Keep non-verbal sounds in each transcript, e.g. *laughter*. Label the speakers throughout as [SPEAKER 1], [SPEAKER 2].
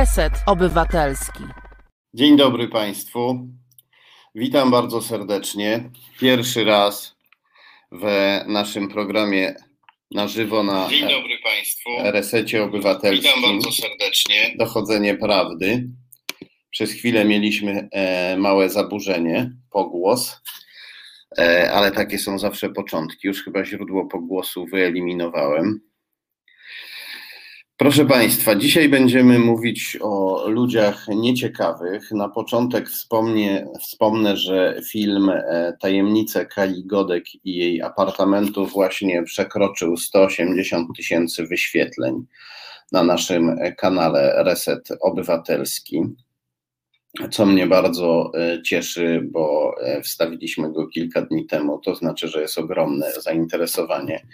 [SPEAKER 1] Reset Obywatelski.
[SPEAKER 2] Dzień dobry Państwu. Witam bardzo serdecznie. Pierwszy raz w naszym programie na żywo na
[SPEAKER 3] Dzień dobry Państwu.
[SPEAKER 2] Resecie Obywatelskim.
[SPEAKER 3] Witam bardzo serdecznie.
[SPEAKER 2] Dochodzenie prawdy. Przez chwilę mieliśmy e, małe zaburzenie, pogłos, e, ale takie są zawsze początki. Już chyba źródło pogłosu wyeliminowałem. Proszę Państwa, dzisiaj będziemy mówić o ludziach nieciekawych. Na początek wspomnę, wspomnę że film e, Tajemnice Kali Godek i jej apartamentów właśnie przekroczył 180 tysięcy wyświetleń na naszym kanale Reset Obywatelski co mnie bardzo e, cieszy, bo e, wstawiliśmy go kilka dni temu, to znaczy, że jest ogromne zainteresowanie.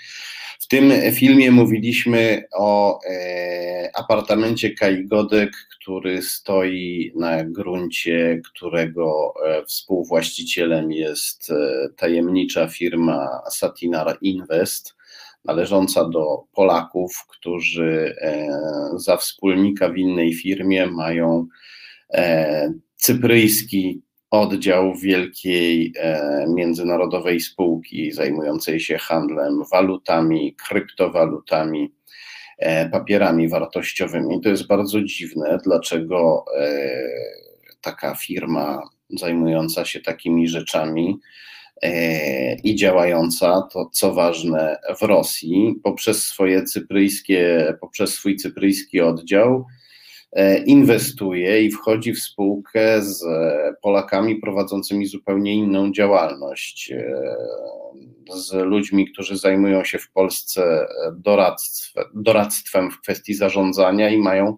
[SPEAKER 2] W tym filmie mówiliśmy o e, apartamencie Kai Godek, który stoi na gruncie, którego współwłaścicielem jest tajemnicza firma Satinar Invest, należąca do Polaków, którzy za wspólnika w innej firmie mają cypryjski oddział wielkiej e, międzynarodowej spółki zajmującej się handlem walutami, kryptowalutami, e, papierami wartościowymi. To jest bardzo dziwne, dlaczego taka firma zajmująca się takimi rzeczami i działająca, to co ważne, w Rosji, poprzez swoje cypryjskie, poprzez swój cypryjski oddział, E, inwestuje i wchodzi w spółkę z e, Polakami prowadzącymi zupełnie inną działalność, e, z ludźmi, którzy zajmują się w Polsce doradztwem, doradztwem w kwestii zarządzania i mają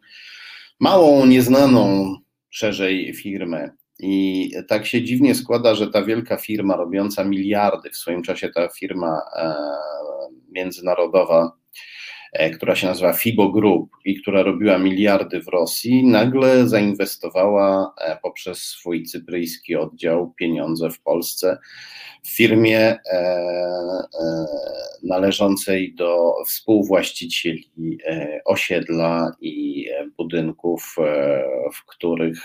[SPEAKER 2] małą, nieznaną szerzej firmę. I tak się dziwnie składa, że ta wielka firma robiąca miliardy, w swoim czasie ta firma międzynarodowa, E, która się nazywa Fibo Group i która robiła miliardy w Rosji, nagle zainwestowała e, poprzez swój cypryjski oddział pieniądze w Polsce w firmie e, należącej do współwłaścicieli osiedla i budynków, w których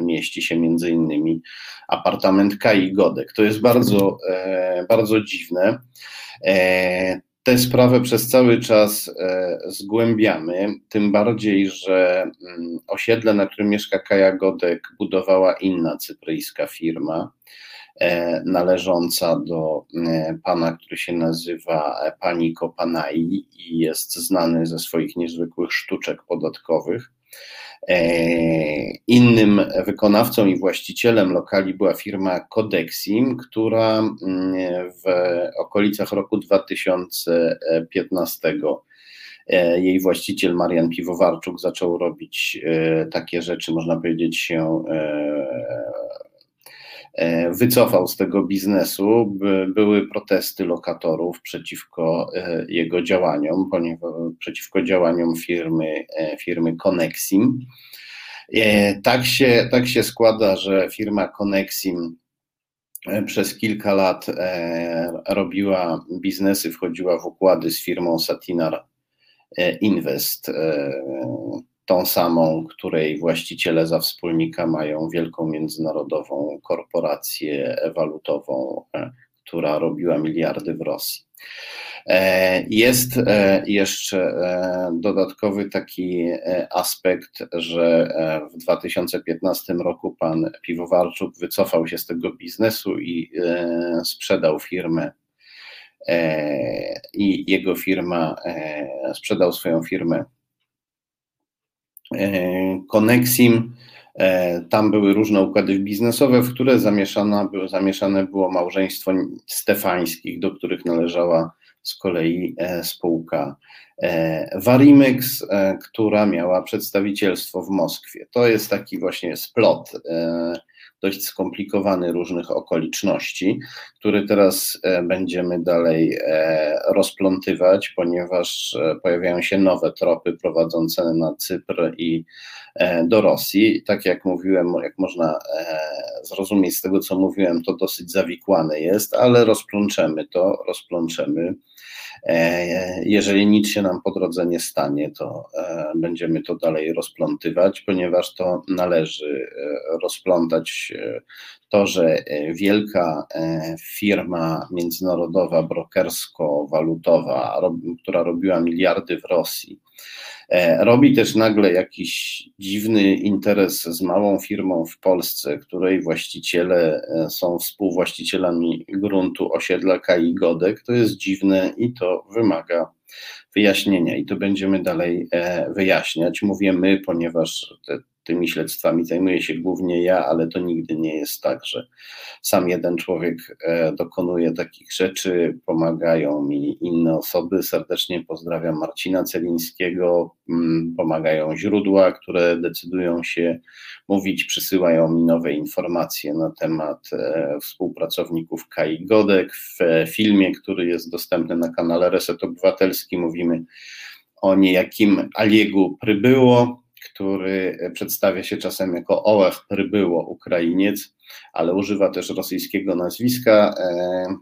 [SPEAKER 2] mieści się między innymi apartament Kai Godek. To jest bardzo, bardzo dziwne tę sprawę przez cały czas e, zgłębiamy, tym bardziej, że mm, osiedle, na którym mieszka Kaja Godek, budowała inna cypryjska firma e, należąca do e, pana, który się nazywa Paniko Panai i jest znany ze swoich niezwykłych sztuczek podatkowych. E, innym wykonawcą i właścicielem lokali była firma Codexim, która mm, w okolicach roku 2015 e, jej właściciel Marian Piwowarczuk zaczął robić e, takie rzeczy, można powiedzieć, się wycofał z tego biznesu. Były protesty lokatorów przeciwko e, jego działaniom, przeciwko działaniom firmy, e, firmy Connexim. Tak się, tak się składa, że firma Connexim przez kilka lat robiła biznesy, wchodziła w układy z firmą Satinar Invest tą samą, której właściciele za wspólnika mają wielką międzynarodową korporację walutową, e, która robiła miliardy w Rosji. E, jest e, jeszcze dodatkowy taki aspekt, że w 2015 roku pan Piwowarczuk wycofał się z tego biznesu i sprzedał firmę. I jego firma sprzedał swoją firmę Konexim. E, tam były różne układy biznesowe, w które zamieszane było, zamieszane było małżeństwo Stefańskich, do których należała z kolei e, spółka e, Varimex, która miała przedstawicielstwo w Moskwie. To jest taki właśnie splot dość skomplikowany różnych okoliczności, który teraz będziemy dalej rozplątywać, ponieważ pojawiają się nowe tropy prowadzące na Cypr i E, do Rosji. Tak jak mówiłem, jak można e, zrozumieć z tego, co mówiłem, to dosyć zawikłane jest, ale rozplączemy to, rozplączemy. Jeżeli nic się nam po drodze nie stanie, to będziemy to dalej rozplątywać, ponieważ to należy rozplątać to, że wielka firma międzynarodowa, brokersko-walutowa, która robiła miliardy w Rosji, E, robi też nagle jakiś dziwny interes z małą firmą w Polsce, której właściciele e, są współwłaścicielami gruntu osiedla Kai Godek. To jest dziwne i to wymaga wyjaśnienia i to będziemy dalej e, wyjaśniać. Mówię my, ponieważ te tymi śledztwami zajmuję się głównie ja, ale to nigdy nie jest tak, że sam jeden człowiek e, dokonuje takich rzeczy, pomagają mi inne osoby. Serdecznie pozdrawiam Marcina Celińskiego, mm, pomagają źródła, które decydują się mówić, przysyłają mi nowe informacje na temat e, współpracowników Kai Godek. W filmie, który jest dostępny na kanale Reset Obywatelski, mówimy o niejakim Aliegu Prybyło, który przedstawia się czasem jako Ołech Prybyło Ukrainiec, ale używa też rosyjskiego nazwiska. E,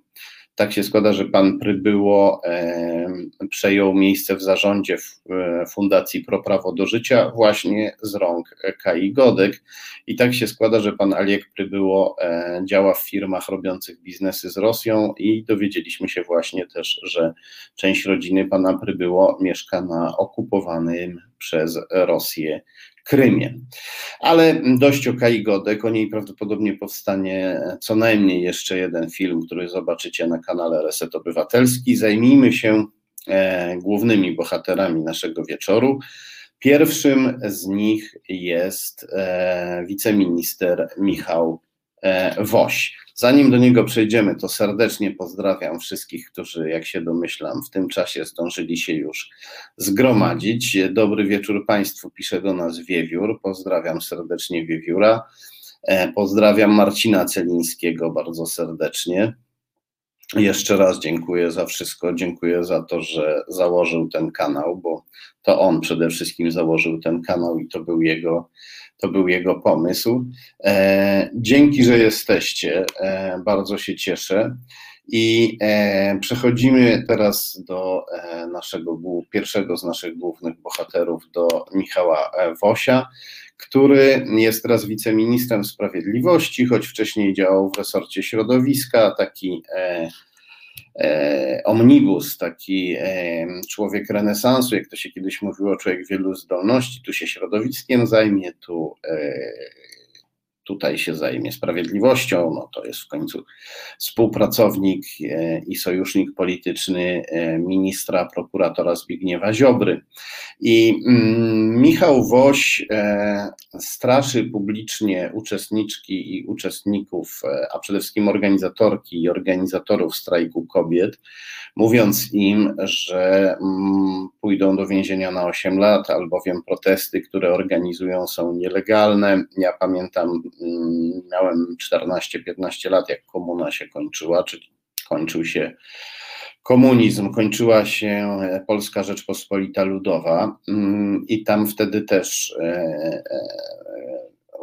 [SPEAKER 2] tak się składa, że pan Prybyło e, przejął miejsce w zarządzie e, Fundacji Pro Prawo do Życia właśnie z rąk Kai Godek i tak się składa, że pan Aliek Prybyło działa w firmach robiących biznesy z Rosją i dowiedzieliśmy się właśnie też, że część rodziny pana Prybyło mieszka na okupowanym przez Rosję Krymie. Ale dość o Kai Godek, o niej prawdopodobnie powstanie co najmniej jeszcze jeden film, który zobaczycie na kanale Reset Obywatelski. Zajmijmy się e, głównymi bohaterami naszego wieczoru. Pierwszym z nich jest e, wiceminister Michał e, Woś. Zanim do niego przejdziemy, to serdecznie pozdrawiam wszystkich, którzy, jak się domyślam, w tym czasie zdążyli się już zgromadzić. Dobry wieczór Państwu, pisze do nas Wiewiór. Pozdrawiam serdecznie Wiewióra. E, pozdrawiam Marcina Celińskiego bardzo serdecznie. Jeszcze raz dziękuję za wszystko. Dziękuję za to, że założył ten kanał, bo to on przede wszystkim założył ten kanał i to był jego to był jego pomysł. E, dzięki, że jesteście. E, bardzo się cieszę. I e, przechodzimy teraz do naszego pierwszego z naszych głównych bohaterów, do Michała Wosia, który jest teraz wiceministrem sprawiedliwości, choć wcześniej działał w resorcie środowiska, taki omnibus, taki e, człowiek renesansu, jak to się kiedyś mówiło, człowiek wielu zdolności, tu się środowiskiem zajmie, tu e, tutaj się zajmie sprawiedliwością, no to jest w końcu współpracownik e, i sojusznik polityczny e, ministra prokuratora Zbigniewa Ziobry. I mm, Michał Woś e, straszy publicznie uczestniczki i uczestników, a przede wszystkim organizatorki i organizatorów strajku kobiet, mówiąc im, że mm, pójdą do więzienia na 8 lat, albowiem protesty, które organizują są nielegalne. Ja pamiętam miałem 14-15 lat, jak komuna się kończyła, czy kończył się komunizm, kończyła się Polska Rzeczpospolita Ludowa mm, i tam wtedy też e, e,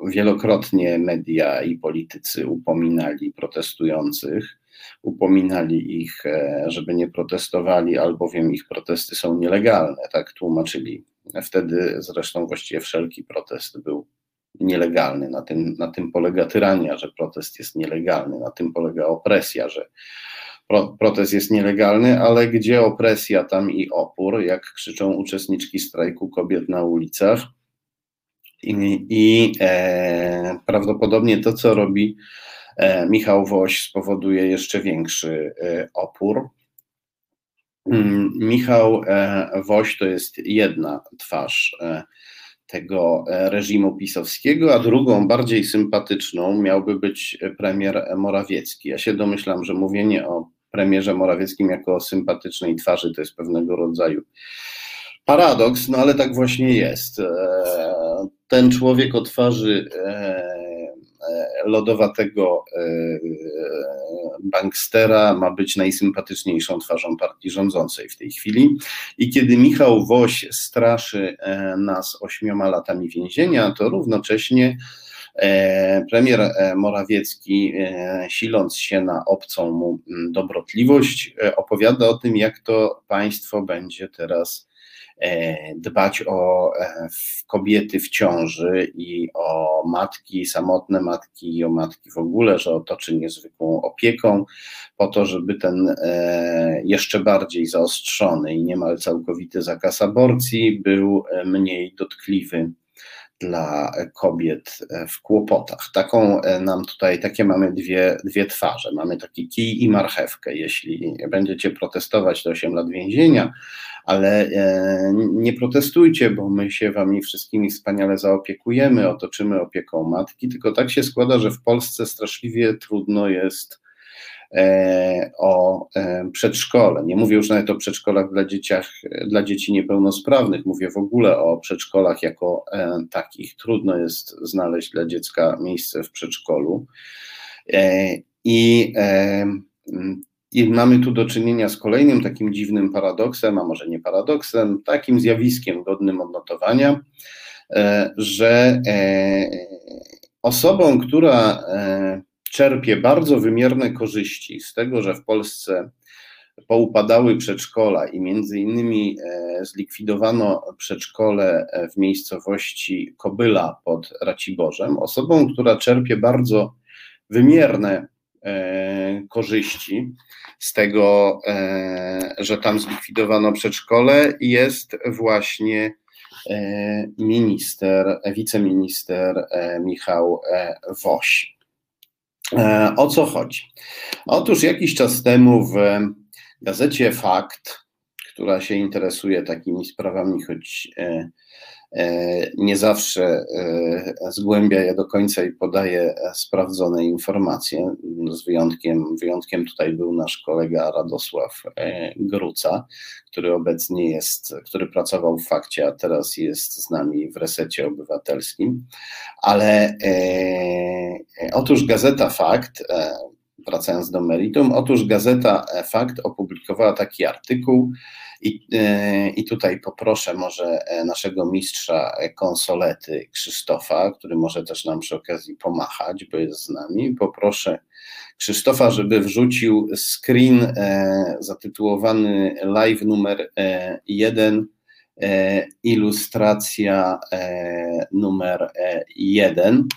[SPEAKER 2] wielokrotnie media i politycy upominali protestujących, upominali ich, e, żeby nie protestowali, albowiem ich protesty są nielegalne, tak tłumaczyli. Wtedy zresztą właściwie wszelki protest był nielegalny. Na tym, na tym polega tyrania, że protest jest nielegalny, na tym polega opresja, że pro, protest jest nielegalny, ale gdzie opresja, tam i opór, jak krzyczą uczestniczki strajku kobiet na ulicach. I, i e, prawdopodobnie to, co robi e, Michał Woś, spowoduje jeszcze większy e, opór. Mm, Michał e, Woś to jest jedna twarz e, tego e, reżimu pisowskiego, a drugą, bardziej sympatyczną, miałby być premier Morawiecki. Ja się domyślam, że mówienie o premierze Morawieckim jako o sympatycznej twarzy to jest pewnego rodzaju paradoks, no ale tak właśnie jest. E, ten człowiek o twarzy e, lodowatego bankstera ma być najsympatyczniejszą twarzą partii rządzącej w tej chwili. I kiedy Michał Woś straszy nas ośmioma latami więzienia, to równocześnie Premier Morawiecki, siląc się na obcą mu dobrotliwość, opowiada o tym, jak to państwo będzie teraz dbać o kobiety w ciąży i o matki, samotne matki i o matki w ogóle, że otoczy niezwykłą opieką, po to, żeby ten jeszcze bardziej zaostrzony i niemal całkowity zakaz aborcji był mniej dotkliwy dla kobiet w kłopotach. Taką nam tutaj, takie mamy dwie, dwie twarze. Mamy taki kij i marchewkę. Jeśli będziecie protestować, to 8 lat więzienia, ale e, nie protestujcie, bo my się wami wszystkimi wspaniale zaopiekujemy, otoczymy opieką matki, tylko tak się składa, że w Polsce straszliwie trudno jest e, o e, przedszkole. Nie mówię już nawet o przedszkolach dla, dzieciach, dla dzieci niepełnosprawnych, mówię w ogóle o przedszkolach jako takich. Trudno jest znaleźć dla dziecka miejsce w przedszkolu. I i mamy tu do czynienia z kolejnym takim dziwnym paradoksem, a może nie paradoksem, takim zjawiskiem godnym odnotowania, e, że e, osobą, która e, czerpie bardzo wymierne korzyści z tego, że w Polsce poupadały przedszkola i między innymi zlikwidowano przedszkole w miejscowości Kobyla pod Raciborzem, osobą, która czerpie bardzo wymierne E, korzyści z tego, e, że tam zlikwidowano przedszkole, jest właśnie e, minister, wiceminister Michał Woś. O co chodzi? Otóż jakiś czas temu w gazecie Fakt, która się interesuje takimi sprawami, choć E, nie zawsze e, zgłębia je do końca i podaje sprawdzone informacje. Z wyjątkiem, wyjątkiem tutaj był nasz kolega Radosław e, Gruca, który obecnie jest, który pracował w fakcie, a teraz jest z nami w resecie obywatelskim. Ale e, otóż Gazeta Fakt, e, wracając do meritum, otóż Gazeta Fakt opublikowała taki artykuł, i, e, I tutaj poproszę może e, naszego mistrza konsolety Krzysztofa, który może też nam przy okazji pomachać, bo jest z nami. Poproszę Krzysztofa, żeby wrzucił screen e, zatytułowany live numer 1, ilustracja numer 1.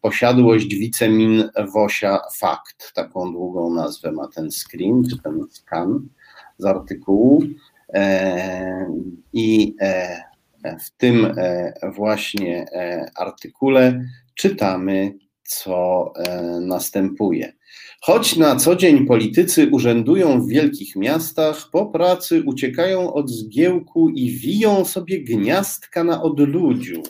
[SPEAKER 2] Posiadłość wicemin Wosia Fakt, taką długą nazwę ma ten screen, czy ten skan z artykułu e, i e, w tym e, właśnie artykule czytamy, co następuje. Choć na co dzień politycy urzędują w wielkich miastach, po pracy uciekają od zgiełku i wiją sobie gniazdka na odludziu.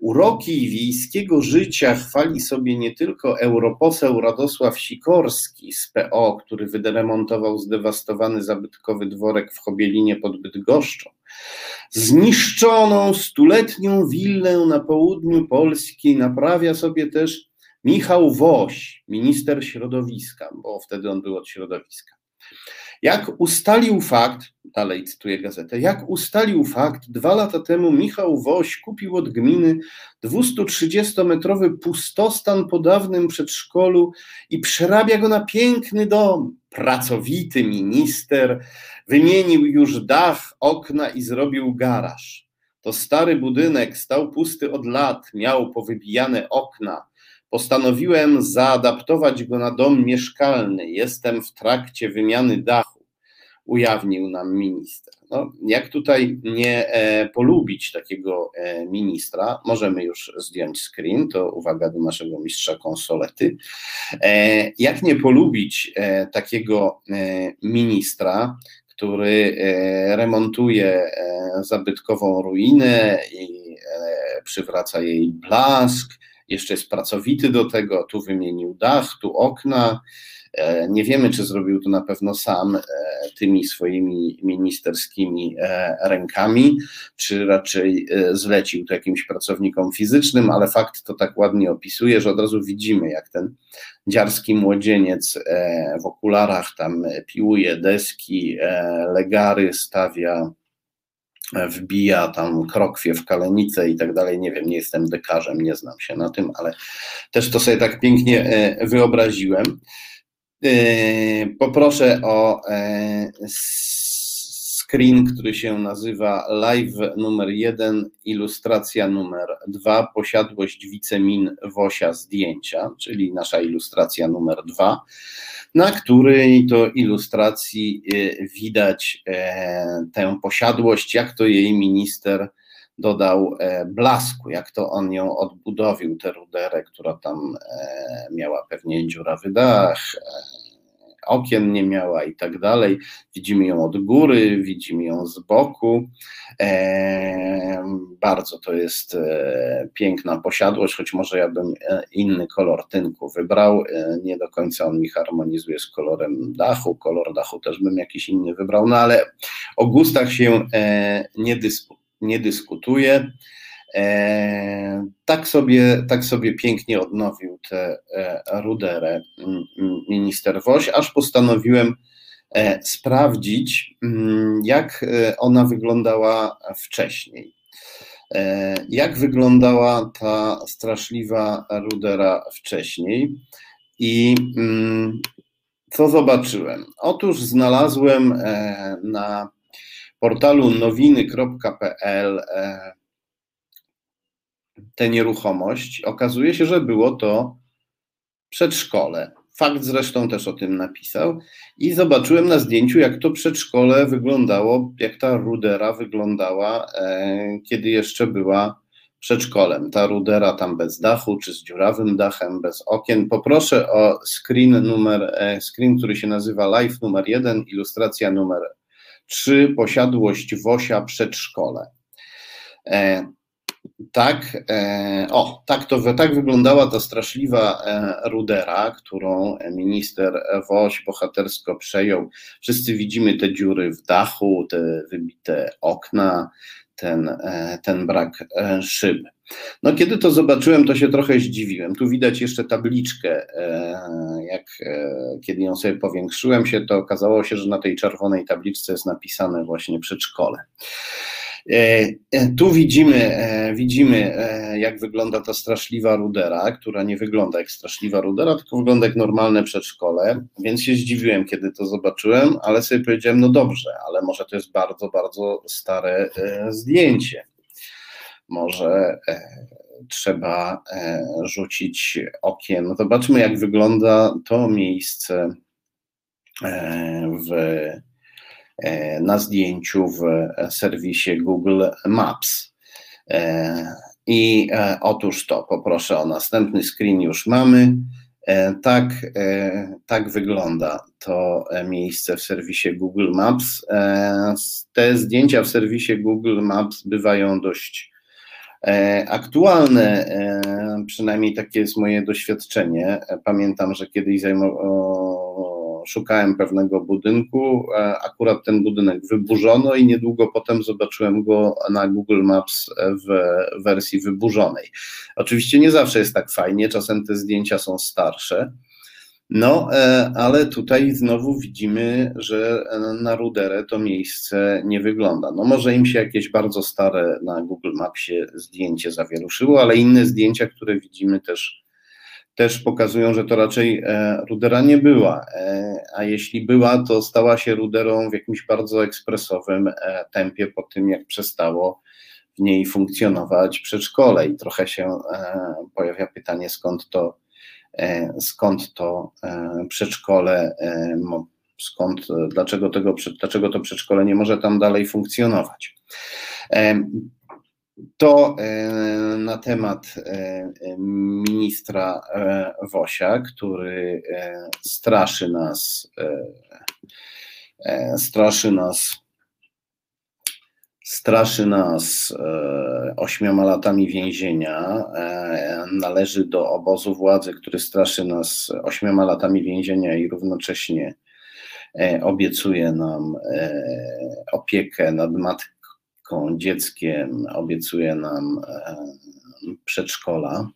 [SPEAKER 2] Uroki wiejskiego życia chwali sobie nie tylko europoseł Radosław Sikorski z PO, który wyderemontował zdewastowany zabytkowy dworek w Chobielinie pod Bydgoszczą, zniszczoną stuletnią willę na południu Polski naprawia sobie też Michał Woś, minister środowiska, bo wtedy on był od środowiska. Jak ustalił fakt, dalej cytuję gazetę, jak ustalił fakt, dwa lata temu Michał Woś kupił od gminy 230-metrowy pustostan po dawnym przedszkolu i przerabia go na piękny dom. Pracowity minister wymienił już dach, okna i zrobił garaż. To stary budynek stał pusty od lat, miał powybijane okna. Postanowiłem zaadaptować go na dom mieszkalny. Jestem w trakcie wymiany dachu, ujawnił nam minister. No, jak tutaj nie e, polubić takiego e, ministra? Możemy już zdjąć screen, to uwaga do naszego mistrza konsolety. E, jak nie polubić takiego ministra, który remontuje zabytkową ruinę i przywraca jej blask, jeszcze jest pracowity do tego, tu wymienił dach, tu okna. E, nie wiemy, czy zrobił to na pewno sam e, tymi swoimi ministerskimi e, rękami, czy raczej zlecił to jakimś pracownikom fizycznym, ale fakt to tak ładnie opisuje, że od razu widzimy, jak ten dziarski młodzieniec w okularach tam piłuje deski, legary stawia wbija tam krokwie w kalenicę i tak dalej. Nie wiem, nie jestem dekarzem, nie znam się na tym, ale też to sobie tak pięknie wyobraziłem. Poproszę o screen, który się nazywa live numer 1, ilustracja numer 2, posiadłość wicemin Wosia zdjęcia, czyli nasza ilustracja numer 2, na której to ilustracji y, widać e, tę posiadłość, jak to jej minister dodał e, blasku, jak to on ją odbudowił, tę ruderę, która tam e, miała pewnie dziurawy dach, okien nie miała i tak dalej. Widzimy ją od góry, widzimy ją z boku. E, bardzo to jest e, piękna posiadłość, choć może ja bym e, inny kolor tynku wybrał. Nie do końca on mi harmonizuje z kolorem dachu. Kolor dachu też bym jakiś inny wybrał, no ale o gustach się nie, dysku, nie dyskutuje. E, tak sobie, tak sobie pięknie odnowił tę e, ruderę mm, mm, minister Woś, aż postanowiłem e, sprawdzić, mm, jak ona wyglądała wcześniej. Jak wyglądała ta straszliwa rudera wcześniej i co zobaczyłem? Otóż znalazłem na portalu nowiny.pl tę nieruchomość, okazuje się, że było to przedszkole. Fakt zresztą też o tym napisał. I zobaczyłem na zdjęciu, jak to przedszkole wyglądało, jak ta rudera wyglądała, e, kiedy jeszcze była przedszkolem. Ta rudera tam bez dachu, czy z dziurawym dachem, bez okien. Poproszę o screen numer, e, screen, który się nazywa live numer 1, ilustracja numer 3, posiadłość Wosia przedszkole. E, tak, e, o, tak, to, tak wyglądała ta straszliwa e, rudera, którą minister Woś bohatersko przejął. Wszyscy widzimy te dziury w dachu, te wybite okna, ten, e, ten brak szyb. No, kiedy to zobaczyłem, to się trochę zdziwiłem. Tu widać jeszcze tabliczkę. Jak kiedy ją sobie powiększyłem się, to okazało się, że na tej czerwonej tabliczce jest napisane właśnie przedszkole. E, e, tu widzimy, e, widzimy, jak wygląda ta straszliwa rudera, która nie wygląda jak straszliwa rudera, tylko wygląda jak normalne przedszkole, więc się zdziwiłem, kiedy to zobaczyłem, ale sobie powiedziałem, no dobrze, ale może to jest bardzo, bardzo stare zdjęcie. Może trzeba rzucić okiem. No zobaczmy, jak wygląda to miejsce w na zdjęciu w serwisie Google Maps. E, I e, otóż to, poproszę o następny screen, już mamy. Tak, tak wygląda to miejsce w serwisie Google Maps. Te zdjęcia w serwisie Google Maps bywają dość aktualne, przynajmniej takie jest moje doświadczenie. Pamiętam, że kiedyś szukałem pewnego budynku, akurat ten budynek wyburzono i niedługo potem zobaczyłem go na Google Maps w wersji wyburzonej. Oczywiście nie zawsze jest tak fajnie, czasem te zdjęcia są starsze. No, e, ale tutaj znowu widzimy, że na Ruderę to miejsce nie wygląda. No, może im się jakieś bardzo stare na Google Mapsie zdjęcie zawieruszyło, ale inne zdjęcia, które widzimy też też pokazują, że to raczej e, rudera nie była, e, a jeśli była, to stała się ruderą w jakimś bardzo ekspresowym e, tempie po tym, jak przestało w niej funkcjonować przedszkole i trochę się pojawia pytanie, skąd to, skąd to przedszkole, skąd, dlaczego, tego, dlaczego to przedszkole nie może tam dalej funkcjonować. To e, na temat e, ministra e, Wosia, który straszy nas, straszy nas, straszy nas ośmioma latami więzienia, należy do obozu władzy, który straszy nas ośmioma latami więzienia i równocześnie obiecuje nam opiekę nad matką dzieckiem obiecuje nam e, przedszkola.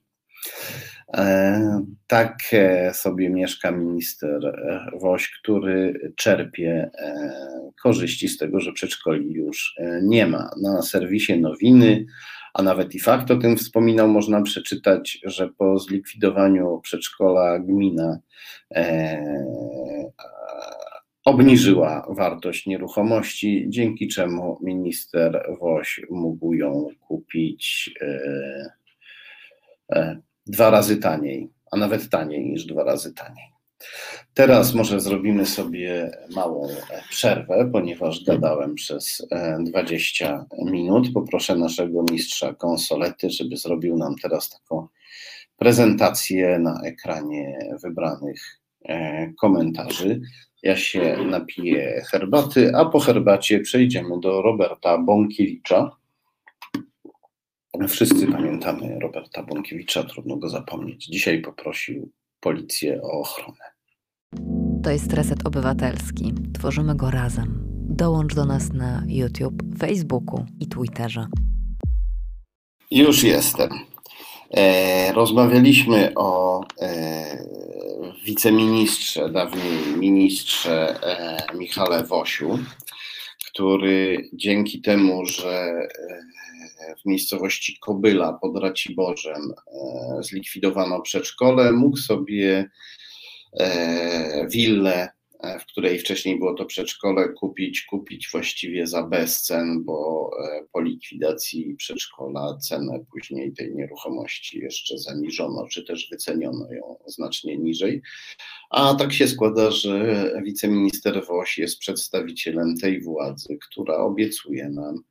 [SPEAKER 2] E, tak e, sobie mieszka minister Woś, który czerpie korzyści z tego, że przedszkoli już nie ma. Na serwisie Nowiny, a nawet i fakt o tym wspominał, można przeczytać, że po zlikwidowaniu przedszkola gmina obniżyła wartość nieruchomości, dzięki czemu minister Woś mógł ją kupić dwa razy taniej, a nawet taniej niż dwa razy taniej. Teraz może zrobimy sobie małą przerwę, ponieważ gadałem przez 20 e, minut. Poproszę naszego mistrza konsolety, żeby zrobił nam teraz taką prezentację na ekranie wybranych e, komentarzy. Ja się napiję herbaty, a po herbacie przejdziemy do Roberta Bąkiewicza, Wszyscy pamiętamy Roberta Bąkiewicza, trudno go zapomnieć. Dzisiaj poprosił policję o ochronę.
[SPEAKER 4] To jest Reset Obywatelski. Tworzymy go razem. Dołącz do nas na YouTube, Facebooku i Twitterze.
[SPEAKER 2] Już jestem. E, rozmawialiśmy o e, wiceministrze, dawniej ministrze e, Michale Wosiu, który dzięki temu, że e, w miejscowości Kobyla pod Raciborzem e, zlikwidowano przedszkole, mógł sobie willę, w której wcześniej było to przedszkole, kupić, kupić właściwie za bezcen, bo po likwidacji przedszkola cenę później tej nieruchomości jeszcze zaniżono, czy też wyceniono ją znacznie niżej. A tak się składa, że wiceminister Woś jest przedstawicielem tej władzy, która obiecuje nam E,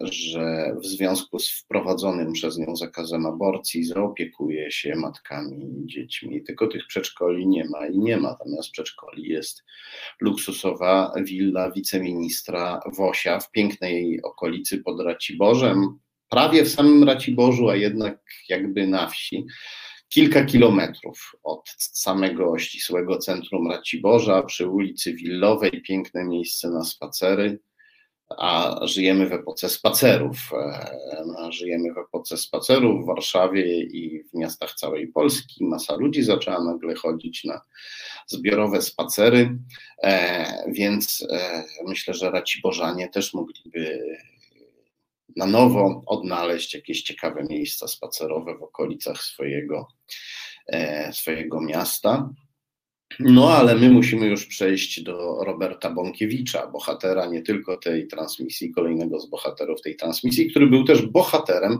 [SPEAKER 2] że w związku z wprowadzonym przez nią zakazem aborcji zaopiekuje się matkami i dziećmi. Tylko tych przedszkoli nie ma i nie ma. Natomiast przedszkoli jest luksusowa willa wiceministra Wosia w pięknej okolicy pod Raciborzem, prawie w samym Raciborzu, a jednak jakby na wsi kilka kilometrów od samego ścisłego centrum Raciborza, przy ulicy Willowej, piękne miejsce na spacery a żyjemy w epoce spacerów. E, żyjemy w epoce spacerów w Warszawie i w miastach całej Polski. Masa ludzi zaczęła nagle chodzić na zbiorowe spacery, e, więc e, myślę, że Raciborzanie też mogliby na nowo odnaleźć jakieś ciekawe miejsca spacerowe w okolicach swojego, swojego miasta. No, ale my musimy już przejść do Roberta Bąkiewicza, bohatera nie tylko tej transmisji, kolejnego z bohaterów tej transmisji, który był też bohaterem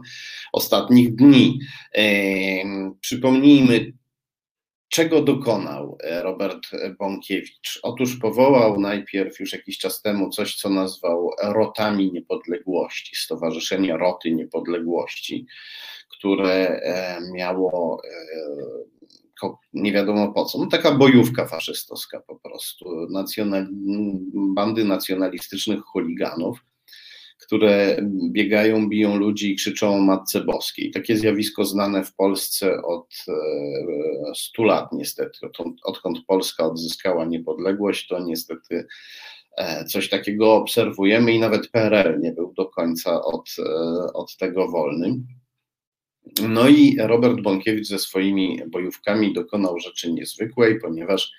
[SPEAKER 2] ostatnich dni. E, przypomnijmy, czego dokonał e, Robert Bąkiewicz? Otóż powołał najpierw już jakiś czas temu coś, co nazwał Rotami Niepodległości, Stowarzyszenie Roty Niepodległości, które e, miało nie wiadomo po co. No, taka bojówka faszystowska po prostu. Bandy nacjonalistycznych chuliganów, które biegają, biją ludzi i krzyczą o Matce Boskiej. Takie zjawisko znane w Polsce od 100 e, lat niestety. Odkąd, odkąd Polska odzyskała niepodległość, to niestety e, coś takiego obserwujemy i nawet PRL nie był do końca od, e, od tego wolny. No i Robert Bąkiewicz ze swoimi bojówkami dokonał rzeczy niezwykłej, ponieważ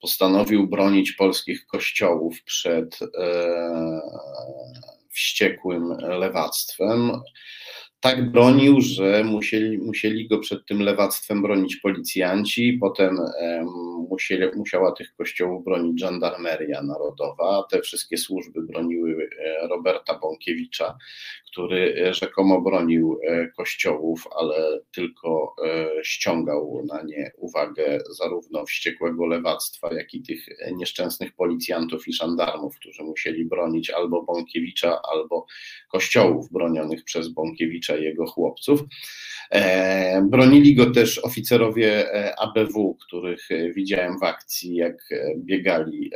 [SPEAKER 2] postanowił bronić polskich kościołów przed e, wściekłym lewactwem tak bronił, że musieli, musieli go przed tym lewactwem bronić policjanci, potem musieli, musiała tych kościołów bronić żandarmeria narodowa, te wszystkie służby broniły e, Roberta Bąkiewicza, który e, rzekomo bronił e, kościołów, ale tylko ściągał na nie uwagę zarówno wściekłego lewactwa, jak i tych nieszczęsnych policjantów i żandarmów, którzy musieli bronić albo Bąkiewicza, albo kościołów bronionych przez Bąkiewicza jego chłopców. E, bronili go też oficerowie e, ABW, których e, widziałem w akcji, jak biegali,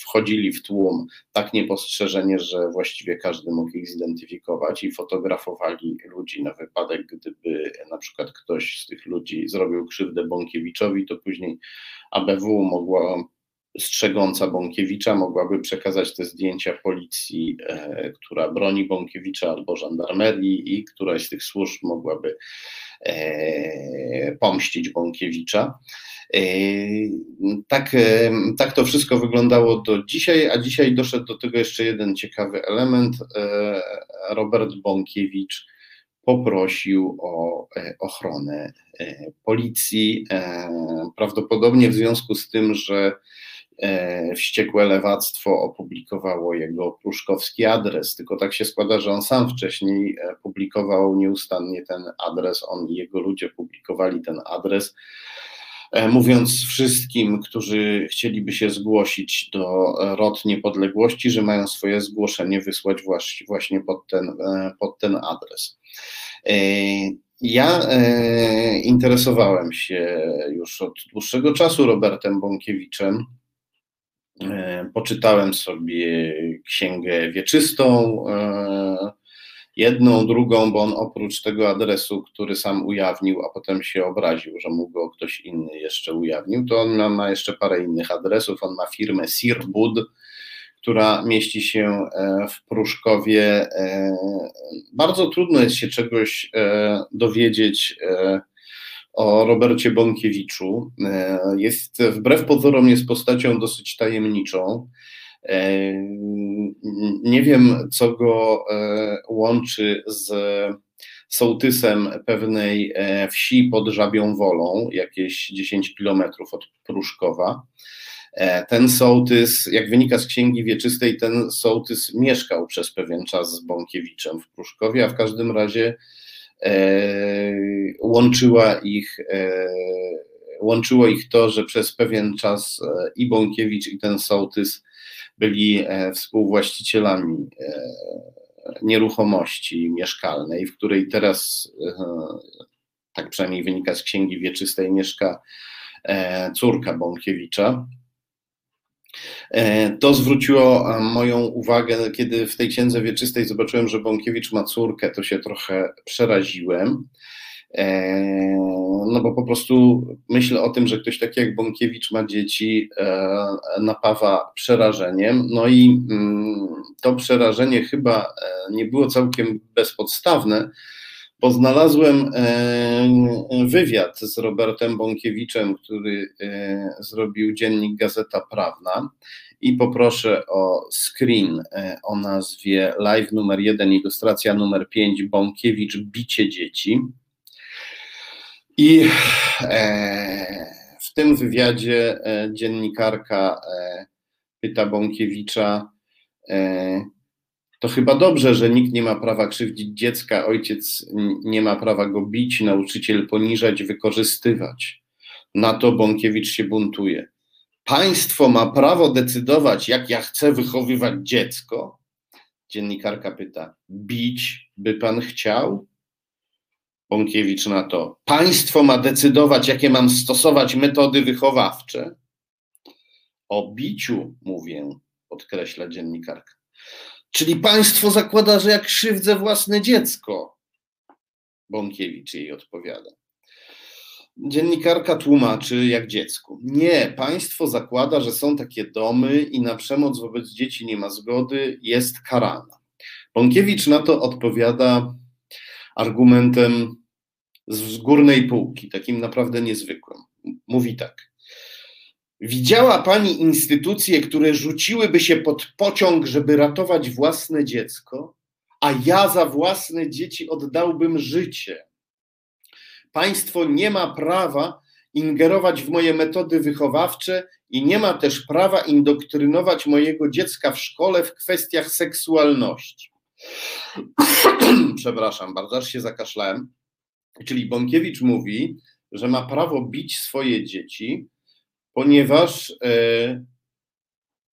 [SPEAKER 2] wchodzili w tłum tak niepostrzeżenie, że właściwie każdy mógł ich zidentyfikować i fotografowali ludzi na wypadek, gdyby na przykład ktoś z tych ludzi zrobił krzywdę Bąkiewiczowi, to później ABW mogło strzegąca Bąkiewicza mogłaby przekazać te zdjęcia policji, e, która broni Bąkiewicza albo żandarmerii i któraś z tych służb mogłaby e, pomścić Bąkiewicza. E, tak, tak to wszystko wyglądało do dzisiaj, a dzisiaj doszedł do tego jeszcze jeden ciekawy element. Robert Bąkiewicz poprosił o ochronę policji, prawdopodobnie w związku z tym, że Wściekłe Lewactwo opublikowało jego pruszkowski adres, tylko tak się składa, że on sam wcześniej publikował nieustannie ten adres, on i jego ludzie publikowali ten adres E, mówiąc wszystkim, którzy chcieliby się zgłosić do ROT Niepodległości, że mają swoje zgłoszenie wysłać właśnie pod ten, e, pod ten adres. E, ja interesowałem się już od dłuższego czasu Robertem Bąkiewiczem. Poczytałem sobie księgę wieczystą jedną, drugą, bo on oprócz tego adresu, który sam ujawnił, a potem się obraził, że mu go ktoś inny jeszcze ujawnił, to on ma jeszcze parę innych adresów. On ma firmę Sirbud, która mieści się e, w Pruszkowie. E, bardzo trudno jest się czegoś e, dowiedzieć o Robercie Bąkiewiczu. Jest wbrew pozorom jest postacią dosyć tajemniczą. E, nie wiem, co go e, łączy z sołtysem pewnej e, wsi pod Żabią Wolą, jakieś 10 kilometrów od Pruszkowa. Ten sołtys, jak wynika z księgi wieczystej, ten sołtys mieszkał przez pewien czas z Bąkiewiczem w Pruszkowie, a w każdym razie łączyła ich, łączyło ich to, że przez pewien czas i Bąkiewicz, i ten sołtys byli e, współwłaścicielami e, nieruchomości mieszkalnej, w której teraz, e, tak przynajmniej wynika z księgi wieczystej, mieszka córka Bąkiewicza. To zwróciło moją uwagę, kiedy w tej księdze wieczystej zobaczyłem, że Bąkiewicz ma córkę, to się trochę przeraziłem. E, no bo po prostu myślę o tym, że ktoś taki jak Bąkiewicz ma dzieci, e, napawa przerażeniem. No i mm, to przerażenie chyba e, nie było całkiem bezpodstawne, bo znalazłem wywiad z Robertem Bąkiewiczem, który zrobił dziennik Gazeta Prawna. I poproszę o screen o nazwie live numer 1, ilustracja numer 5, Bąkiewicz, bicie dzieci. I e, w tym wywiadzie e, dziennikarka e, pyta Bąkiewicza, to chyba dobrze, że nikt nie ma prawa krzywdzić dziecka, ojciec nie ma prawa go bić, nauczyciel poniżać, wykorzystywać. Na to Bąkiewicz się buntuje. Państwo ma prawo decydować, jak ja chcę wychowywać dziecko? Dziennikarka pyta, bić by pan chciał? Bąkiewicz na to. Państwo ma decydować, jakie mam stosować metody wychowawcze. O biciu mówię, podkreśla dziennikarka. Czyli państwo zakłada, że jak krzywdzę własne dziecko. Bąkiewicz jej odpowiada. Dziennikarka tłumaczy jak dziecku. Nie, państwo zakłada, że są takie domy i na przemoc wobec dzieci nie ma zgody, jest karana. Bąkiewicz na to odpowiada argumentem z górnej półki, takim naprawdę niezwykłym. Mówi tak. Widziała pani instytucje, które rzuciłyby się pod pociąg, żeby ratować własne dziecko, a ja za własne dzieci oddałbym życie. Państwo nie ma prawa ingerować w moje metody wychowawcze i nie ma też prawa indoktrynować mojego dziecka w szkole w kwestiach seksualności. *clears throat* Przepraszam bardzo, aż się zakaszlałem. Czyli Bąkiewicz mówi, że ma prawo bić swoje dzieci, ponieważ e,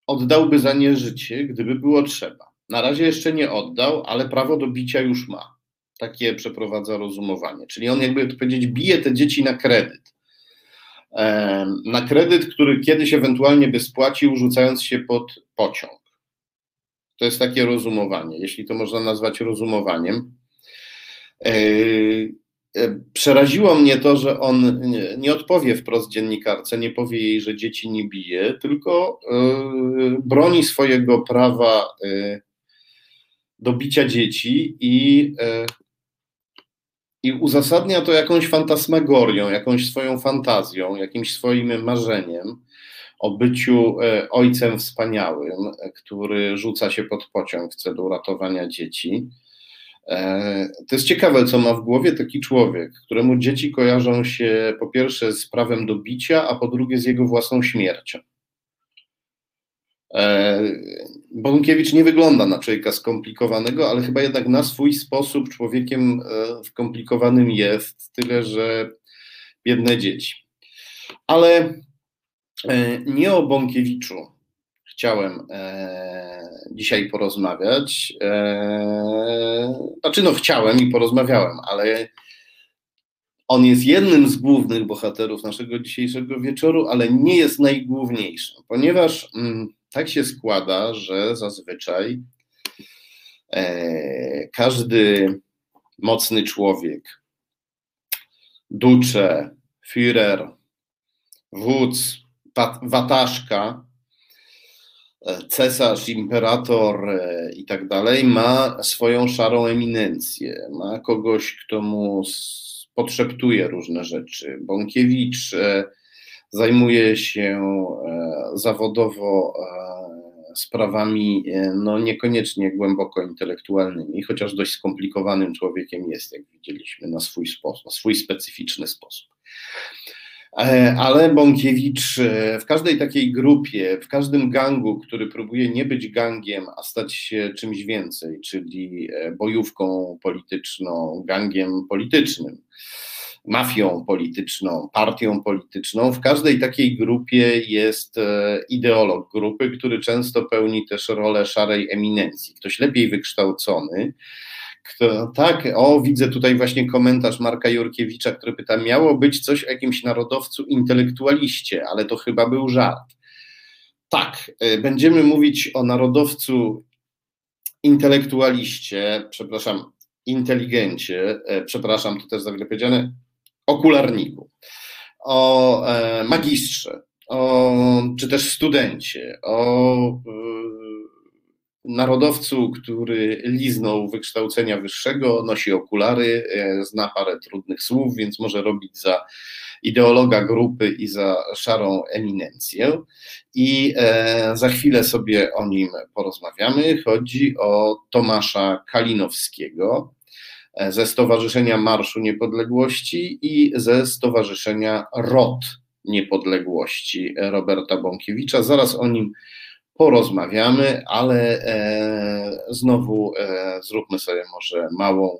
[SPEAKER 2] oddałby za nie życie, gdyby było trzeba. Na razie jeszcze nie oddał, ale prawo do bicia już ma. Takie przeprowadza rozumowanie. Czyli on, jakby to powiedzieć, bije te dzieci na kredyt. E, na kredyt, który kiedyś ewentualnie by spłacił, rzucając się pod pociąg. To jest takie rozumowanie, jeśli to można nazwać rozumowaniem. E, przeraziło mnie to, że on nie odpowie wprost dziennikarce, nie powie jej, że dzieci nie bije, tylko broni swojego prawa do bicia dzieci i i uzasadnia to jakąś fantasmagorią, jakąś swoją fantazją, jakimś swoim marzeniem o byciu e, ojcem wspaniałym, e, który rzuca się pod pociąg w celu ratowania dzieci. E, to jest ciekawe, co ma w głowie taki człowiek, któremu dzieci kojarzą się po pierwsze z prawem do bicia, a po drugie z jego własną śmiercią. E, Bąkiewicz nie wygląda na człowieka skomplikowanego, ale chyba jednak na swój sposób człowiekiem e, skomplikowanym jest, tyle że biedne dzieci. Ale e, nie o Bąkiewiczu chciałem dzisiaj porozmawiać. Znaczy, no chciałem i porozmawiałem, ale on jest jednym z głównych bohaterów naszego dzisiejszego wieczoru, ale nie jest najgłówniejszym, ponieważ mm, tak się składa, że zazwyczaj e, każdy mocny człowiek, ducze, Führer, wódz, wataszka, e, cesarz, imperator e, i tak dalej, ma swoją szarą eminencję, ma kogoś, kto mu podszeptuje różne rzeczy. Bąkiewicz e, zajmuje się zawodowo sprawami no niekoniecznie głęboko intelektualnymi, chociaż dość skomplikowanym człowiekiem jest, jak widzieliśmy, na swój sposób, na swój specyficzny sposób. E, ale Bąkiewicz e, w każdej takiej grupie, w każdym gangu, który próbuje nie być gangiem, a stać się czymś więcej, czyli e, bojówką polityczną, gangiem politycznym, mafią polityczną, partią polityczną. W każdej takiej grupie jest ideolog grupy, który często pełni też rolę szarej eminencji. Ktoś lepiej wykształcony, kto, tak, o, widzę tutaj właśnie komentarz Marka Jurkiewicza, który pyta: Miało być coś o jakimś narodowcu intelektualiście, ale to chyba był żart. Tak, e, będziemy mówić o narodowcu intelektualiście, przepraszam, inteligencie, e, przepraszam, to też za wiele powiedziane, okularniku, o e, magistrze, o, czy też studencie, o e, narodowcu, który liznął wykształcenia wyższego, nosi okulary, e, zna parę trudnych słów, więc może robić za ideologa grupy i za szarą eminencję. I za chwilę sobie o nim porozmawiamy. Chodzi o Tomasza Kalinowskiego, E, ze Stowarzyszenia Marszu Niepodległości i ze Stowarzyszenia ROT Niepodległości Roberta Bąkiewicza. Zaraz o nim porozmawiamy, ale e, znowu e, zróbmy sobie może małą,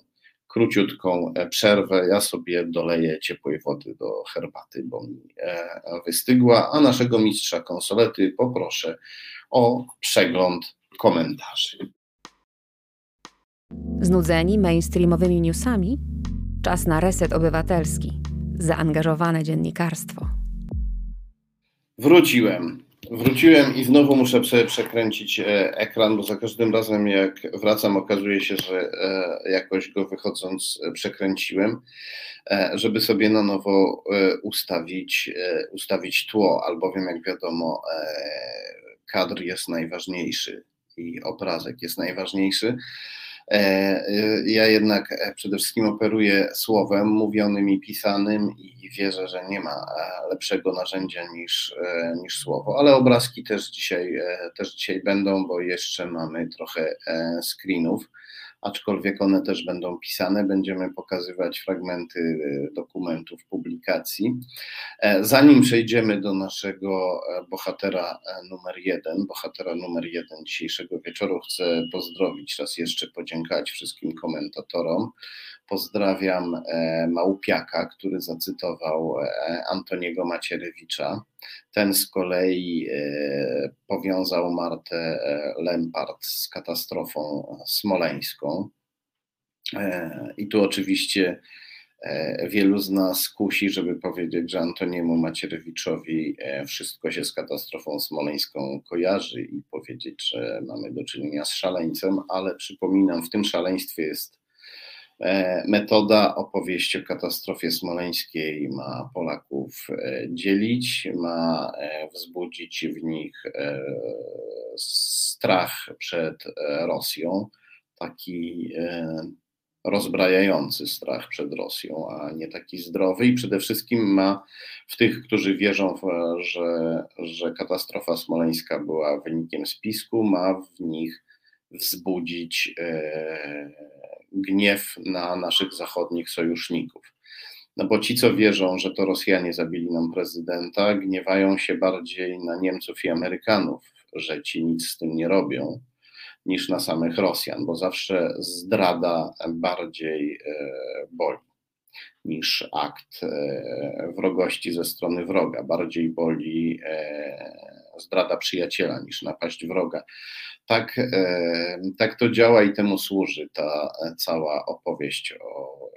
[SPEAKER 2] króciutką e, przerwę. Ja sobie doleję ciepłej wody do herbaty, bo mi wystygła, a naszego mistrza konsolety poproszę o przegląd komentarzy.
[SPEAKER 4] Znudzeni mainstreamowymi newsami? Czas na reset obywatelski. Zaangażowane dziennikarstwo.
[SPEAKER 2] Wróciłem. Wróciłem i znowu muszę przekręcić e, ekran, bo za każdym razem jak wracam, okazuje się, że e, jakoś go wychodząc e, przekręciłem, żeby sobie na nowo ustawić, ustawić tło, albowiem jak wiadomo, kadr jest najważniejszy i obrazek jest najważniejszy. E, e, ja jednak e, przede wszystkim operuję słowem mówionym i pisanym i wierzę, że nie ma lepszego narzędzia niż, niż słowo, ale obrazki też dzisiaj, też dzisiaj będą, bo jeszcze mamy trochę screenów aczkolwiek one też będą pisane, będziemy pokazywać fragmenty e, dokumentów, publikacji. E, zanim przejdziemy do naszego e, bohatera numer jeden, bohatera numer jeden dzisiejszego wieczoru, chcę pozdrowić raz jeszcze, podziękować wszystkim komentatorom. Pozdrawiam Małpiaka, który zacytował Antoniego Macierewicza. Ten z kolei e, powiązał Martę e, Lempart z katastrofą smoleńską. E, I tu oczywiście wielu z nas kusi, żeby powiedzieć, że Antoniemu Macierewiczowi wszystko się z katastrofą smoleńską kojarzy i powiedzieć, że mamy do czynienia z szaleńcem, ale przypominam, w tym szaleństwie jest E, metoda opowieści o katastrofie smoleńskiej ma Polaków e, dzielić, ma e, wzbudzić w nich strach przed Rosją, taki rozbrajający strach przed Rosją, a nie taki zdrowy, i przede wszystkim ma w tych, którzy wierzą, że, że katastrofa smoleńska była wynikiem spisku, ma w nich wzbudzić gniew na naszych zachodnich sojuszników. No bo ci, co wierzą, że to Rosjanie zabili nam prezydenta, gniewają się bardziej na Niemców i Amerykanów, że ci nic z tym nie robią, niż na samych Rosjan, bo zawsze zdrada bardziej e, boli niż akt e, wrogości ze strony wroga. Bardziej boli e, zdrada przyjaciela niż napaść wroga. Tak, e, tak to działa i temu służy ta cała opowieść o,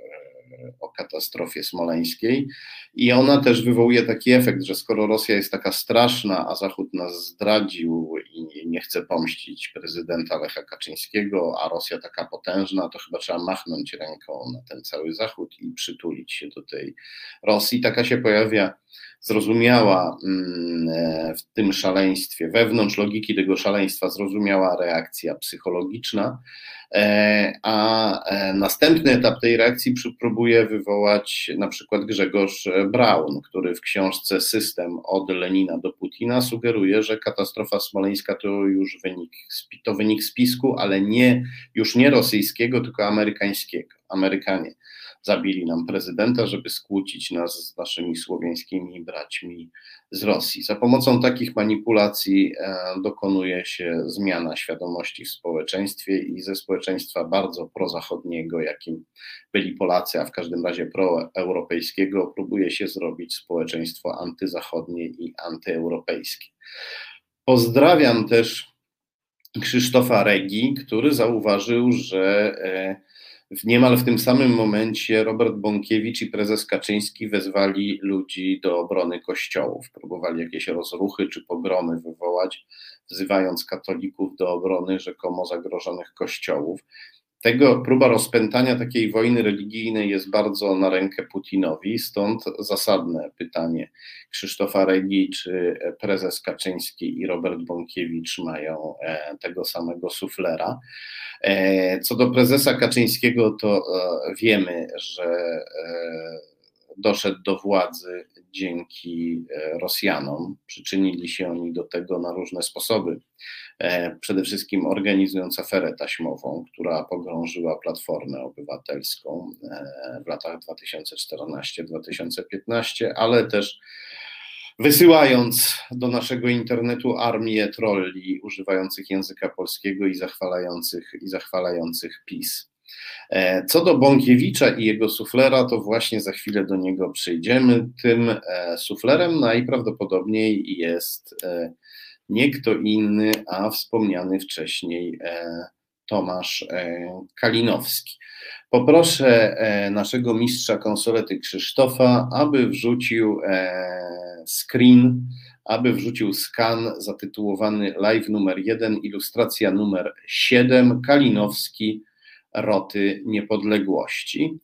[SPEAKER 2] o katastrofie smoleńskiej. I ona też wywołuje taki efekt, że skoro Rosja jest taka straszna, a Zachód nas zdradził i nie chce pomścić prezydenta Lecha Kaczyńskiego, a Rosja taka potężna, to chyba trzeba machnąć ręką na ten cały Zachód i przytulić się do tej Rosji. Taka się pojawia zrozumiała mm, e, w tym szaleństwie, wewnątrz logiki tego szaleństwa zrozumiała reakcja psychologiczna, e, a e, następny etap tej reakcji próbuje wywołać na przykład Grzegorz Braun, który w książce System od Lenina do Putina sugeruje, że katastrofa smoleńska to już wynik, to wynik spisku, ale nie, już nie rosyjskiego, tylko amerykańskiego. Amerykanie zabili nam prezydenta, żeby skłócić nas z naszymi słowiańskimi braćmi z Rosji. Za pomocą takich manipulacji e, dokonuje się zmiana świadomości w społeczeństwie i ze społeczeństwa bardzo prozachodniego, jakim byli Polacy, a w każdym razie proeuropejskiego, próbuje się zrobić społeczeństwo antyzachodnie i antyeuropejskie. Pozdrawiam też Krzysztofa Regi, który zauważył, że e, w niemal w tym samym momencie Robert Bąkiewicz i prezes Kaczyński wezwali ludzi do obrony kościołów. Próbowali jakieś rozruchy czy pogromy wywołać, wzywając katolików do obrony rzekomo zagrożonych kościołów. Tego próba rozpętania takiej wojny religijnej jest bardzo na rękę Putinowi, stąd zasadne pytanie Krzysztofa Regi, czy prezes Kaczyński i Robert Bąkiewicz mają e, tego samego suflera. E, co do prezesa Kaczyńskiego, to e, wiemy, że doszedł do władzy dzięki Rosjanom. Przyczynili się oni do tego na różne sposoby. Przede wszystkim organizując aferę taśmową, która pogrążyła Platformę Obywatelską w latach 2014-2015, ale też wysyłając do naszego internetu armię trolli używających języka polskiego i zachwalających, i zachwalających PiS. E, co do Bąkiewicza i jego suflera, to właśnie za chwilę do niego przyjdziemy. Tym e, suflerem najprawdopodobniej jest e, nie kto inny, a wspomniany wcześniej Tomasz Kalinowski. Poproszę naszego mistrza konsolety Krzysztofa, aby wrzucił screen, aby wrzucił skan zatytułowany Live numer 1, ilustracja numer 7, Kalinowski, Roty Niepodległości.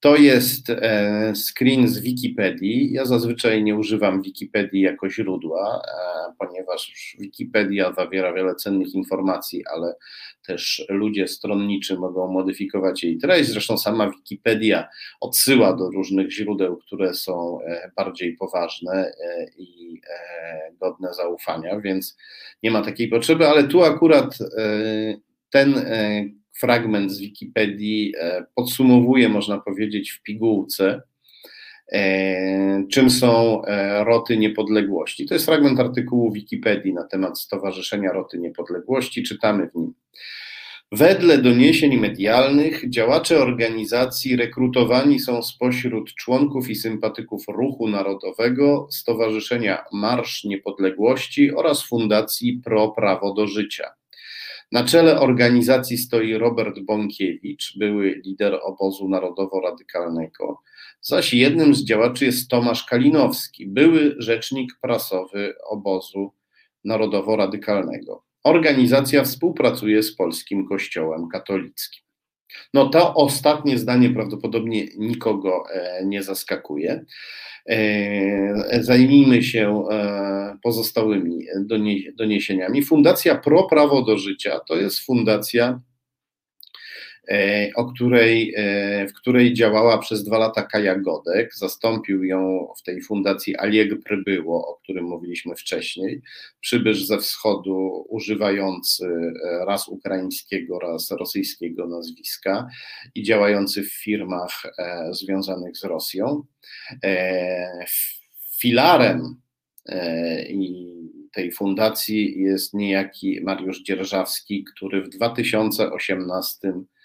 [SPEAKER 2] To jest e, screen z Wikipedii. Ja zazwyczaj nie używam Wikipedii jako źródła, e, ponieważ Wikipedia zawiera wiele cennych informacji, ale też ludzie stronniczy mogą modyfikować jej treść. Zresztą sama Wikipedia odsyła do różnych źródeł, które są e, bardziej poważne i godne zaufania, więc nie ma takiej potrzeby, ale tu akurat ten fragment z Wikipedii e, podsumowuje, można powiedzieć, w pigułce, e, czym są e, roty niepodległości. To jest fragment artykułu Wikipedii na temat Stowarzyszenia Roty Niepodległości. Czytamy w nim. Wedle doniesień medialnych działacze organizacji rekrutowani są spośród członków i sympatyków Ruchu Narodowego, Stowarzyszenia Marsz Niepodległości oraz Fundacji Pro Prawo do Życia. Na czele organizacji stoi Robert Bąkiewicz, były lider obozu narodowo-radykalnego, zaś jednym z działaczy jest Tomasz Kalinowski, były rzecznik prasowy obozu narodowo-radykalnego. Organizacja współpracuje z polskim Kościołem katolickim. No to ostatnie zdanie prawdopodobnie nikogo nie zaskakuje. Zajmijmy się pozostałymi doniesieniami. Fundacja Pro Prawo do Życia to jest fundacja E, o której, e, w której działała przez dwa lata Kaja Godek. Zastąpił ją w tej fundacji Alieg Prybyło, o którym mówiliśmy wcześniej. Przybysz ze wschodu, używający e, raz ukraińskiego, raz rosyjskiego nazwiska i działający w firmach związanych z Rosją. Filarem i tej fundacji jest niejaki Mariusz Dzierżawski, który w 2018 E,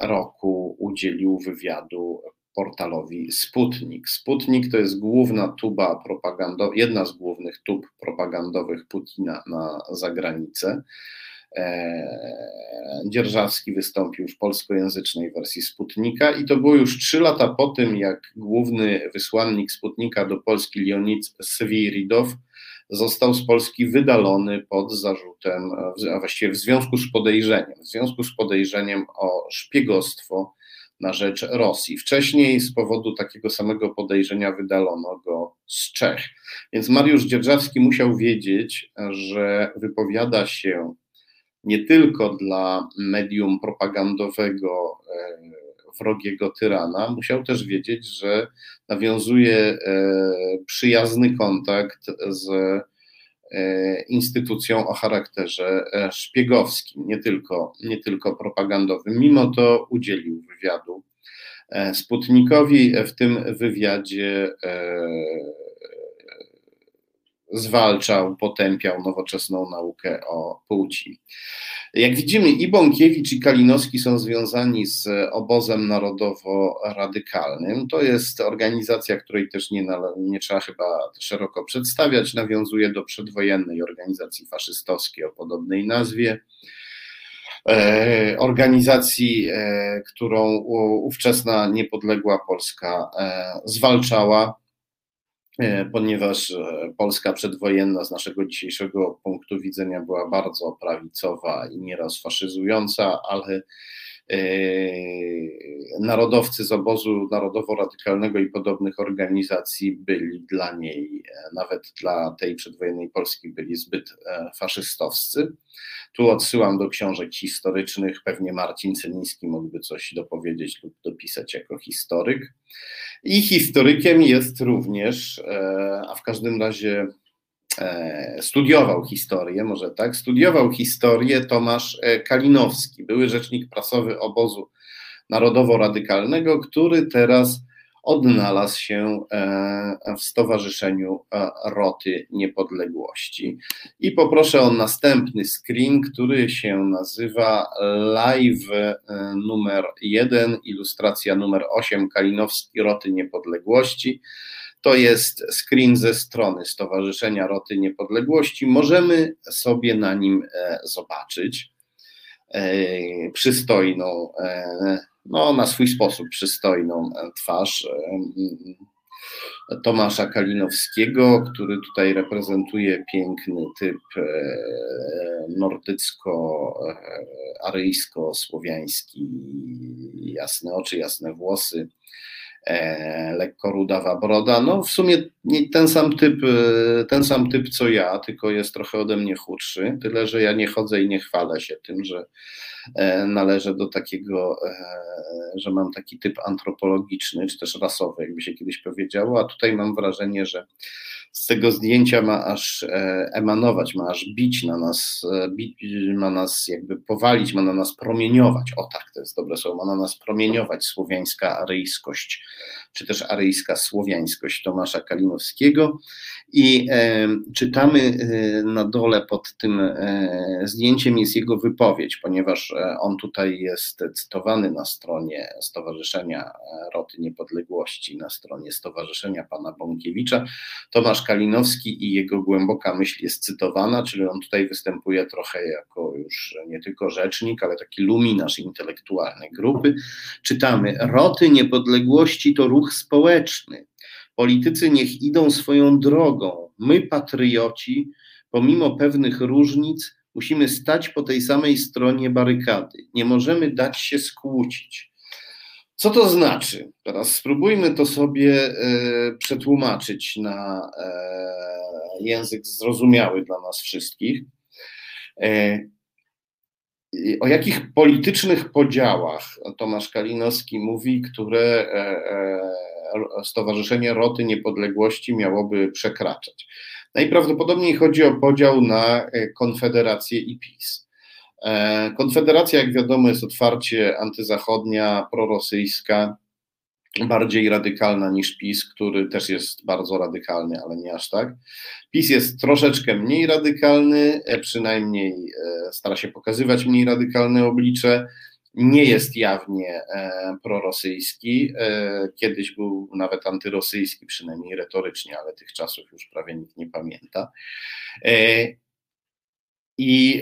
[SPEAKER 2] roku udzielił wywiadu portalowi Sputnik. Sputnik to jest główna tuba propagandowa, jedna z głównych tub propagandowych Putina na zagranicę. E, Dzierżawski wystąpił w polskojęzycznej wersji Sputnika i to było już trzy lata po tym, jak główny wysłannik Sputnika do Polski Leonid Swiridow został z Polski wydalony pod zarzutem, a właściwie w związku z podejrzeniem, w związku z podejrzeniem o szpiegostwo na rzecz Rosji. Wcześniej z powodu takiego samego podejrzenia wydalono go z Czech. Więc Mariusz Dzierżawski musiał wiedzieć, że wypowiada się nie tylko dla medium propagandowego e, wrogiego tyrana, musiał też wiedzieć, że nawiązuje e, przyjazny kontakt z e, instytucją o charakterze e, szpiegowskim, nie tylko, nie tylko propagandowym. Mimo to udzielił wywiadu Sputnikowi. W tym wywiadzie zwalczał, potępiał nowoczesną naukę o płci. Jak widzimy, i Bąkiewicz, i Kalinowski są związani z obozem narodowo-radykalnym. To jest organizacja, której też nie, nie trzeba chyba szeroko przedstawiać. Nawiązuje do przedwojennej organizacji faszystowskiej o podobnej nazwie. E, organizacji, e, którą ówczesna niepodległa Polska e, zwalczała ponieważ e, Polska przedwojenna z naszego dzisiejszego punktu widzenia była bardzo prawicowa i nieraz faszyzująca, ale e, narodowcy z obozu narodowo-radykalnego i podobnych organizacji byli dla niej, nawet dla tej przedwojennej Polski, byli zbyt faszystowscy. Tu odsyłam do książek historycznych, pewnie Marcin Celiński mógłby coś dopowiedzieć lub dopisać jako historyk. I historykiem jest również, e, a w każdym razie e, studiował historię, może tak, studiował historię Tomasz e, Kalinowski, były rzecznik prasowy obozu narodowo-radykalnego, który teraz odnalazł się e, w Stowarzyszeniu e, Roty Niepodległości. I poproszę o następny screen, który się nazywa Live e, numer 1, ilustracja numer 8 Kalinowski Roty Niepodległości. To jest screen ze strony Stowarzyszenia Roty Niepodległości. Możemy sobie na nim zobaczyć przystojną no, na swój sposób przystojną e, twarz e, Tomasza Kalinowskiego, który tutaj reprezentuje piękny typ e, nordycko-aryjsko-słowiański, jasne oczy, jasne włosy, lekko rudawa broda. No w sumie ten sam typ, ten sam typ co ja, tylko jest trochę ode mnie chudszy, tyle że ja nie chodzę i nie chwalę się tym, że E, należę do takiego, e, że mam taki typ antropologiczny, czy też rasowy, jakby się kiedyś powiedziało, a tutaj mam wrażenie, że z tego zdjęcia ma aż e, emanować, ma aż bić na nas, bić, ma nas jakby powalić, ma na nas promieniować, o tak, to jest dobre słowo, ma na nas promieniować słowiańska aryjskość, czy też aryjska słowiańskość Tomasza Kalinowskiego. I e, czytamy e, na dole pod tym e, zdjęciem jest jego wypowiedź, ponieważ e, on tutaj jest cytowany na stronie Stowarzyszenia Roty Niepodległości, na stronie Stowarzyszenia Pana Bąkiewicza. Tomasz Kalinowski i jego głęboka myśl jest cytowana, czyli on tutaj występuje trochę jako już nie tylko rzecznik, ale taki luminarz intelektualny grupy. Czytamy: Roty Niepodległości to ruch społeczny Politycy niech idą swoją drogą. My, patrioci, pomimo pewnych różnic, Musimy stać po tej samej stronie barykady. Nie możemy dać się skłócić. Co to znaczy? Teraz spróbujmy to sobie e, przetłumaczyć na e, język zrozumiały dla nas wszystkich. E, o jakich politycznych podziałach Tomasz Kalinowski mówi, które Stowarzyszenie Roty Niepodległości miałoby przekraczać? Najprawdopodobniej chodzi o podział na Konfederację i PiS. E, Konfederacja, jak wiadomo, jest otwarcie antyzachodnia, prorosyjska, bardziej radykalna niż PiS, który też jest bardzo radykalny, ale nie aż tak. PiS jest troszeczkę mniej radykalny, e, przynajmniej e, stara się pokazywać mniej radykalne oblicze. Nie jest jawnie prorosyjski. Kiedyś był nawet antyrosyjski, przynajmniej retorycznie, ale tych czasów już prawie nikt nie pamięta. I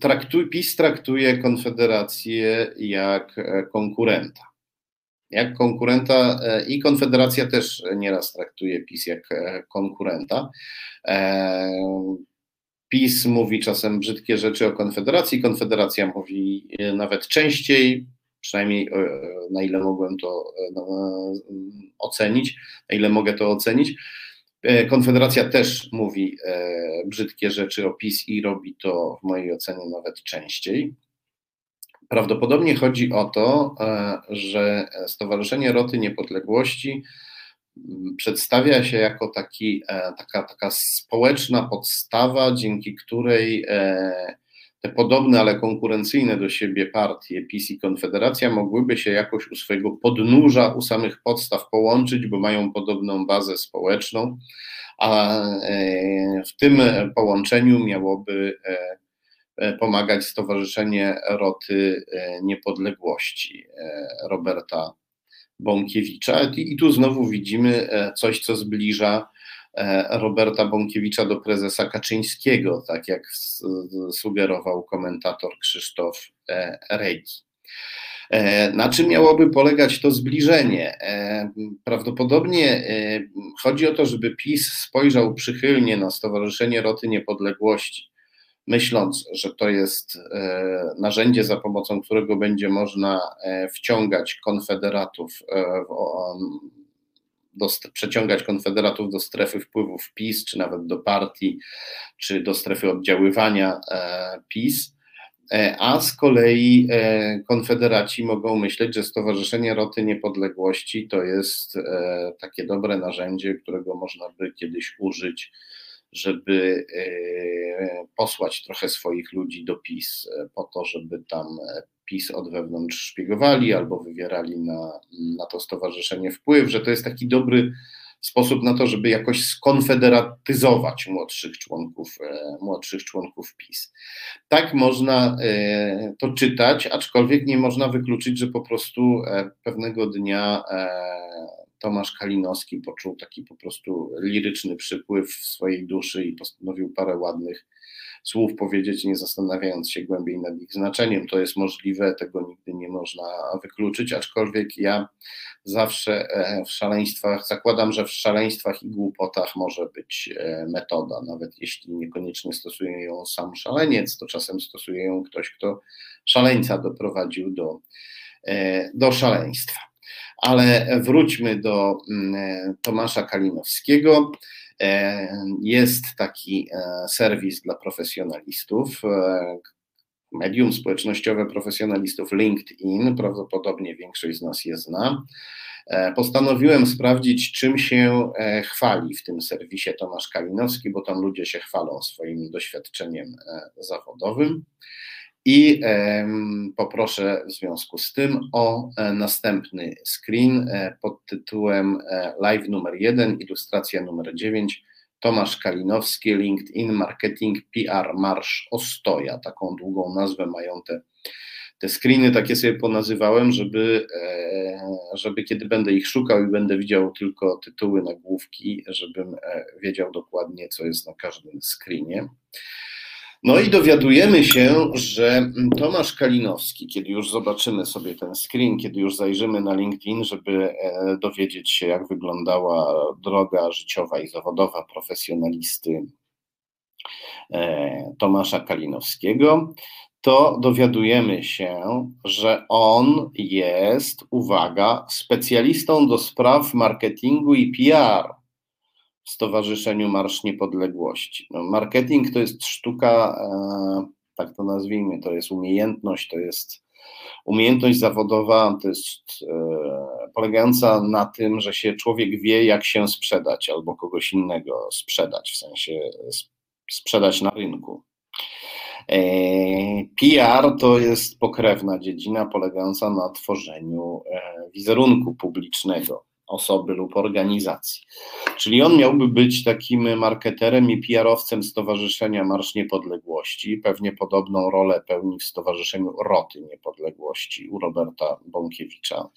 [SPEAKER 2] traktuj, PiS traktuje Konfederację jak e, konkurenta. Jak konkurenta e, i Konfederacja też nieraz traktuje PiS jak e, konkurenta. PiS mówi czasem brzydkie rzeczy o Konfederacji, Konfederacja mówi nawet częściej, przynajmniej na ile mogłem to ocenić, na ile mogę to ocenić. E, Konfederacja też mówi e, brzydkie rzeczy o PiS i robi to w mojej ocenie nawet częściej. Prawdopodobnie chodzi o to, e, że Stowarzyszenie Roty Niepodległości przedstawia się jako taki, taka, taka społeczna podstawa, dzięki której te podobne, ale konkurencyjne do siebie partie, PiS i Konfederacja, mogłyby się jakoś u swojego podnóża, u samych podstaw połączyć, bo mają podobną bazę społeczną, a e, w tym połączeniu miałoby e, e, pomagać Stowarzyszenie Roty Niepodległości Roberta Bąkiewicza. I tu znowu widzimy coś, co zbliża Roberta Bąkiewicza do prezesa Kaczyńskiego, tak jak sugerował komentator Krzysztof e, Rejki. E, na czym miałoby polegać to zbliżenie? Prawdopodobnie chodzi o to, żeby PiS spojrzał przychylnie na Stowarzyszenie Roty Niepodległości, myśląc, że to jest narzędzie, za pomocą którego będzie można wciągać konfederatów do, przeciągać konfederatów do strefy wpływów PiS, czy nawet do partii, czy do strefy oddziaływania e, PiS. E, a z kolei e, konfederaci mogą myśleć, że Stowarzyszenie Roty Niepodległości to jest takie dobre narzędzie, którego można by kiedyś użyć, żeby posłać trochę swoich ludzi do PiS, po to, żeby tam PiS od wewnątrz szpiegowali albo wywierali na, na to stowarzyszenie wpływ, że to jest taki dobry sposób na to, żeby jakoś skonfederatyzować młodszych członków, e, młodszych członków PiS. Tak można e, to czytać, aczkolwiek nie można wykluczyć, że po prostu e, pewnego dnia Tomasz Kalinowski poczuł taki po prostu liryczny przypływ w swojej duszy i postanowił parę ładnych słów powiedzieć, nie zastanawiając się głębiej nad ich znaczeniem. To jest możliwe, tego nigdy nie można wykluczyć, aczkolwiek ja zawsze e, w szaleństwach, zakładam, że w szaleństwach i głupotach może być e, metoda, nawet jeśli niekoniecznie stosuje ją sam szaleniec, to czasem stosuje ją ktoś, kto szaleńca doprowadził do, e, do szaleństwa. Ale wróćmy do mm, Tomasza Kalinowskiego. E, jest taki e, serwis dla profesjonalistów, e, medium społecznościowe profesjonalistów LinkedIn, prawdopodobnie większość z nas je zna. Postanowiłem sprawdzić, czym się chwali w tym serwisie Tomasz Kalinowski, bo tam ludzie się chwalą swoim doświadczeniem zawodowym. I poproszę w związku z tym o e, następny screen e, pod tytułem e, Live numer 1, ilustracja numer 9. Tomasz Kalinowski, LinkedIn Marketing PR Marsz Ostoja. Taką długą nazwę mają te, te screeny, takie sobie ponazywałem, żeby, żeby kiedy będę ich szukał i będę widział tylko tytuły nagłówki, żebym wiedział dokładnie, co jest na każdym screenie. No i dowiadujemy się, że Tomasz Kalinowski, kiedy już zobaczymy sobie ten screen, kiedy już zajrzymy na LinkedIn, żeby e, dowiedzieć się, jak wyglądała droga życiowa i zawodowa profesjonalisty Tomasza Kalinowskiego, to dowiadujemy się, że on jest, uwaga, specjalistą do spraw marketingu i PR Stowarzyszeniu Marsz Niepodległości. No, marketing to jest sztuka, e, tak to nazwijmy, to jest umiejętność, to jest umiejętność zawodowa, to jest e, polegająca na tym, że się człowiek wie, jak się sprzedać albo kogoś innego sprzedać, w sensie sprzedać na rynku. E, PR to jest pokrewna dziedzina polegająca na tworzeniu wizerunku publicznego osoby lub organizacji. Czyli on miałby być takim marketerem i PR-owcem Stowarzyszenia Marsz Niepodległości. Pewnie podobną rolę pełni w Stowarzyszeniu Roty Niepodległości u Roberta Bąkiewicza.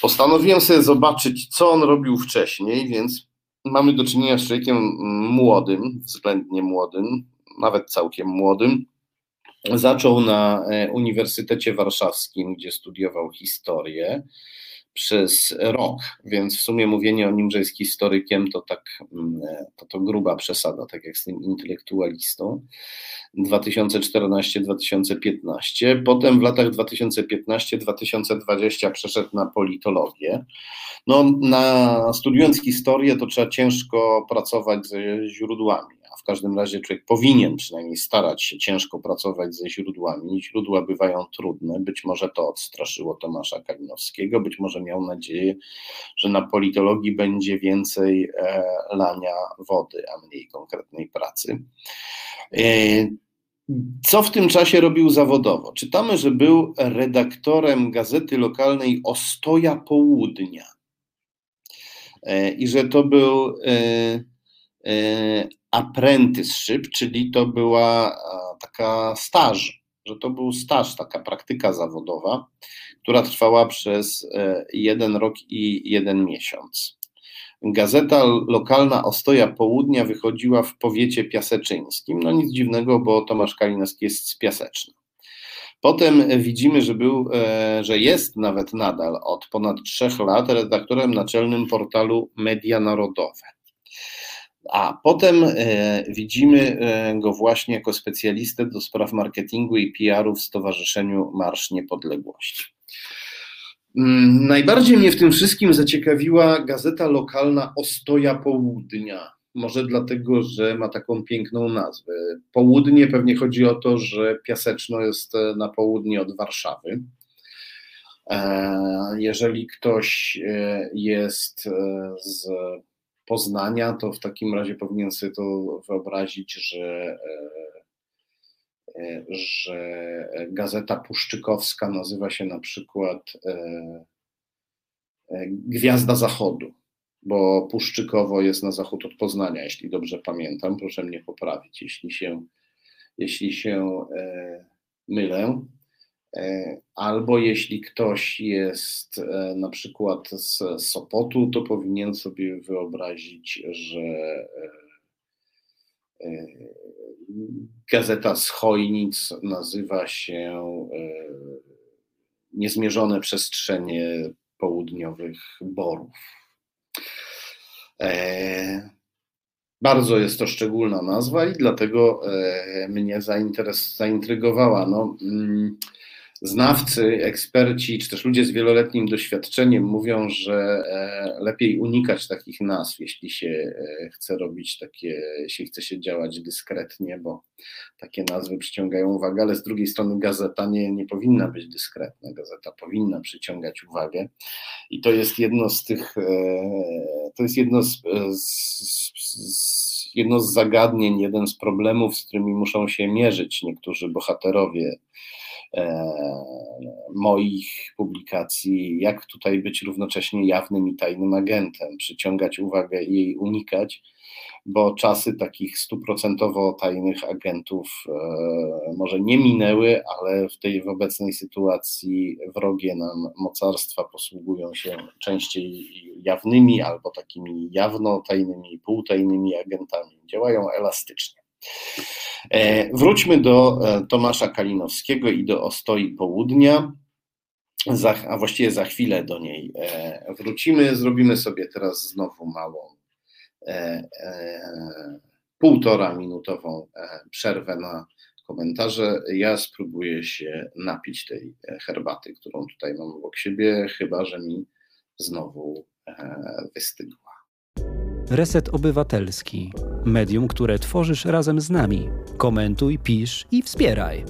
[SPEAKER 2] Postanowiłem sobie zobaczyć, co on robił wcześniej, więc mamy do czynienia z człowiekiem młodym, względnie młodym, nawet całkiem młodym. Zaczął na e, Uniwersytecie Warszawskim, gdzie studiował historię przez rok, więc w sumie mówienie o nim, że jest historykiem, to tak, mm, to, to gruba przesada, tak jak z tym intelektualistą. 2014-2015. Potem w latach 2015-2020 przeszedł na politologię. No, na, studiując historię, to trzeba ciężko pracować ze źródłami w każdym razie człowiek powinien przynajmniej starać się ciężko pracować ze źródłami. Źródła bywają trudne, być może to odstraszyło Tomasza Kalinowskiego, być może miał nadzieję, że na politologii będzie więcej e, lania wody, a mniej konkretnej pracy. E, co w tym czasie robił zawodowo? Czytamy, że był redaktorem gazety lokalnej Ostoja Południa e, i że to był apprenticeship, czyli to była taka staż, że to był staż, taka praktyka zawodowa, która trwała przez e, jeden rok i jeden miesiąc. Gazeta lokalna Ostoja Południa wychodziła w powiecie piaseczyńskim. No nic dziwnego, bo Tomasz Kalinowski jest z Piaseczna. Potem widzimy, że, był, e, że jest nawet nadal od ponad trzech lat redaktorem naczelnym portalu Media Narodowe. A potem e, widzimy e, go właśnie jako specjalistę do spraw marketingu i PR-u w Stowarzyszeniu Marsz Niepodległości. Mm, najbardziej mnie w tym wszystkim zaciekawiła gazeta lokalna Ostoja Południa. Może dlatego, że ma taką piękną nazwę. Południe pewnie chodzi o to, że Piaseczno jest e, na południe od Warszawy. Jeżeli ktoś jest z Poznania, to w takim razie powinien sobie to wyobrazić, że, e, e, że gazeta puszczykowska nazywa się na przykład e, Gwiazda Zachodu, bo Puszczykowo jest na zachód od Poznania, jeśli dobrze pamiętam. Proszę mnie poprawić, jeśli się, jeśli się mylę. E, albo jeśli ktoś jest e, na przykład z Sopotu, to powinien sobie wyobrazić, że e, gazeta z Chojnic nazywa się Niezmierzone przestrzenie południowych borów. Bardzo jest to szczególna nazwa i dlatego mnie zaintrygowała. No, mm, znawcy, eksperci, czy też ludzie z wieloletnim doświadczeniem mówią, że e, lepiej unikać takich nazw, jeśli się e, chce robić takie, jeśli chce się działać dyskretnie, bo takie nazwy przyciągają uwagę, ale z drugiej strony gazeta nie, nie powinna być dyskretna, gazeta powinna przyciągać uwagę. I to jest jedno z tych, e, to jest jedno z, z, z jedno z zagadnień, jeden z problemów, z którymi muszą się mierzyć niektórzy bohaterowie moich publikacji, jak tutaj być równocześnie jawnym i tajnym agentem, przyciągać uwagę i jej unikać, bo czasy takich stuprocentowo tajnych agentów e, może nie minęły, ale w tej w obecnej sytuacji wrogie nam mocarstwa posługują się częściej jawnymi albo takimi jawno tajnymi, półtajnymi agentami. Działają elastycznie. E, wróćmy do e, Tomasza Kalinowskiego i do Ostoi Południa, a właściwie za chwilę do niej e, wrócimy. Zrobimy sobie teraz znowu małą półtora minutową przerwę na komentarze. Ja spróbuję się napić tej herbaty, którą tutaj mam obok siebie, chyba że mi znowu wystygła.
[SPEAKER 5] Reset Obywatelski. Medium, które tworzysz razem z nami. Komentuj, pisz i wspieraj.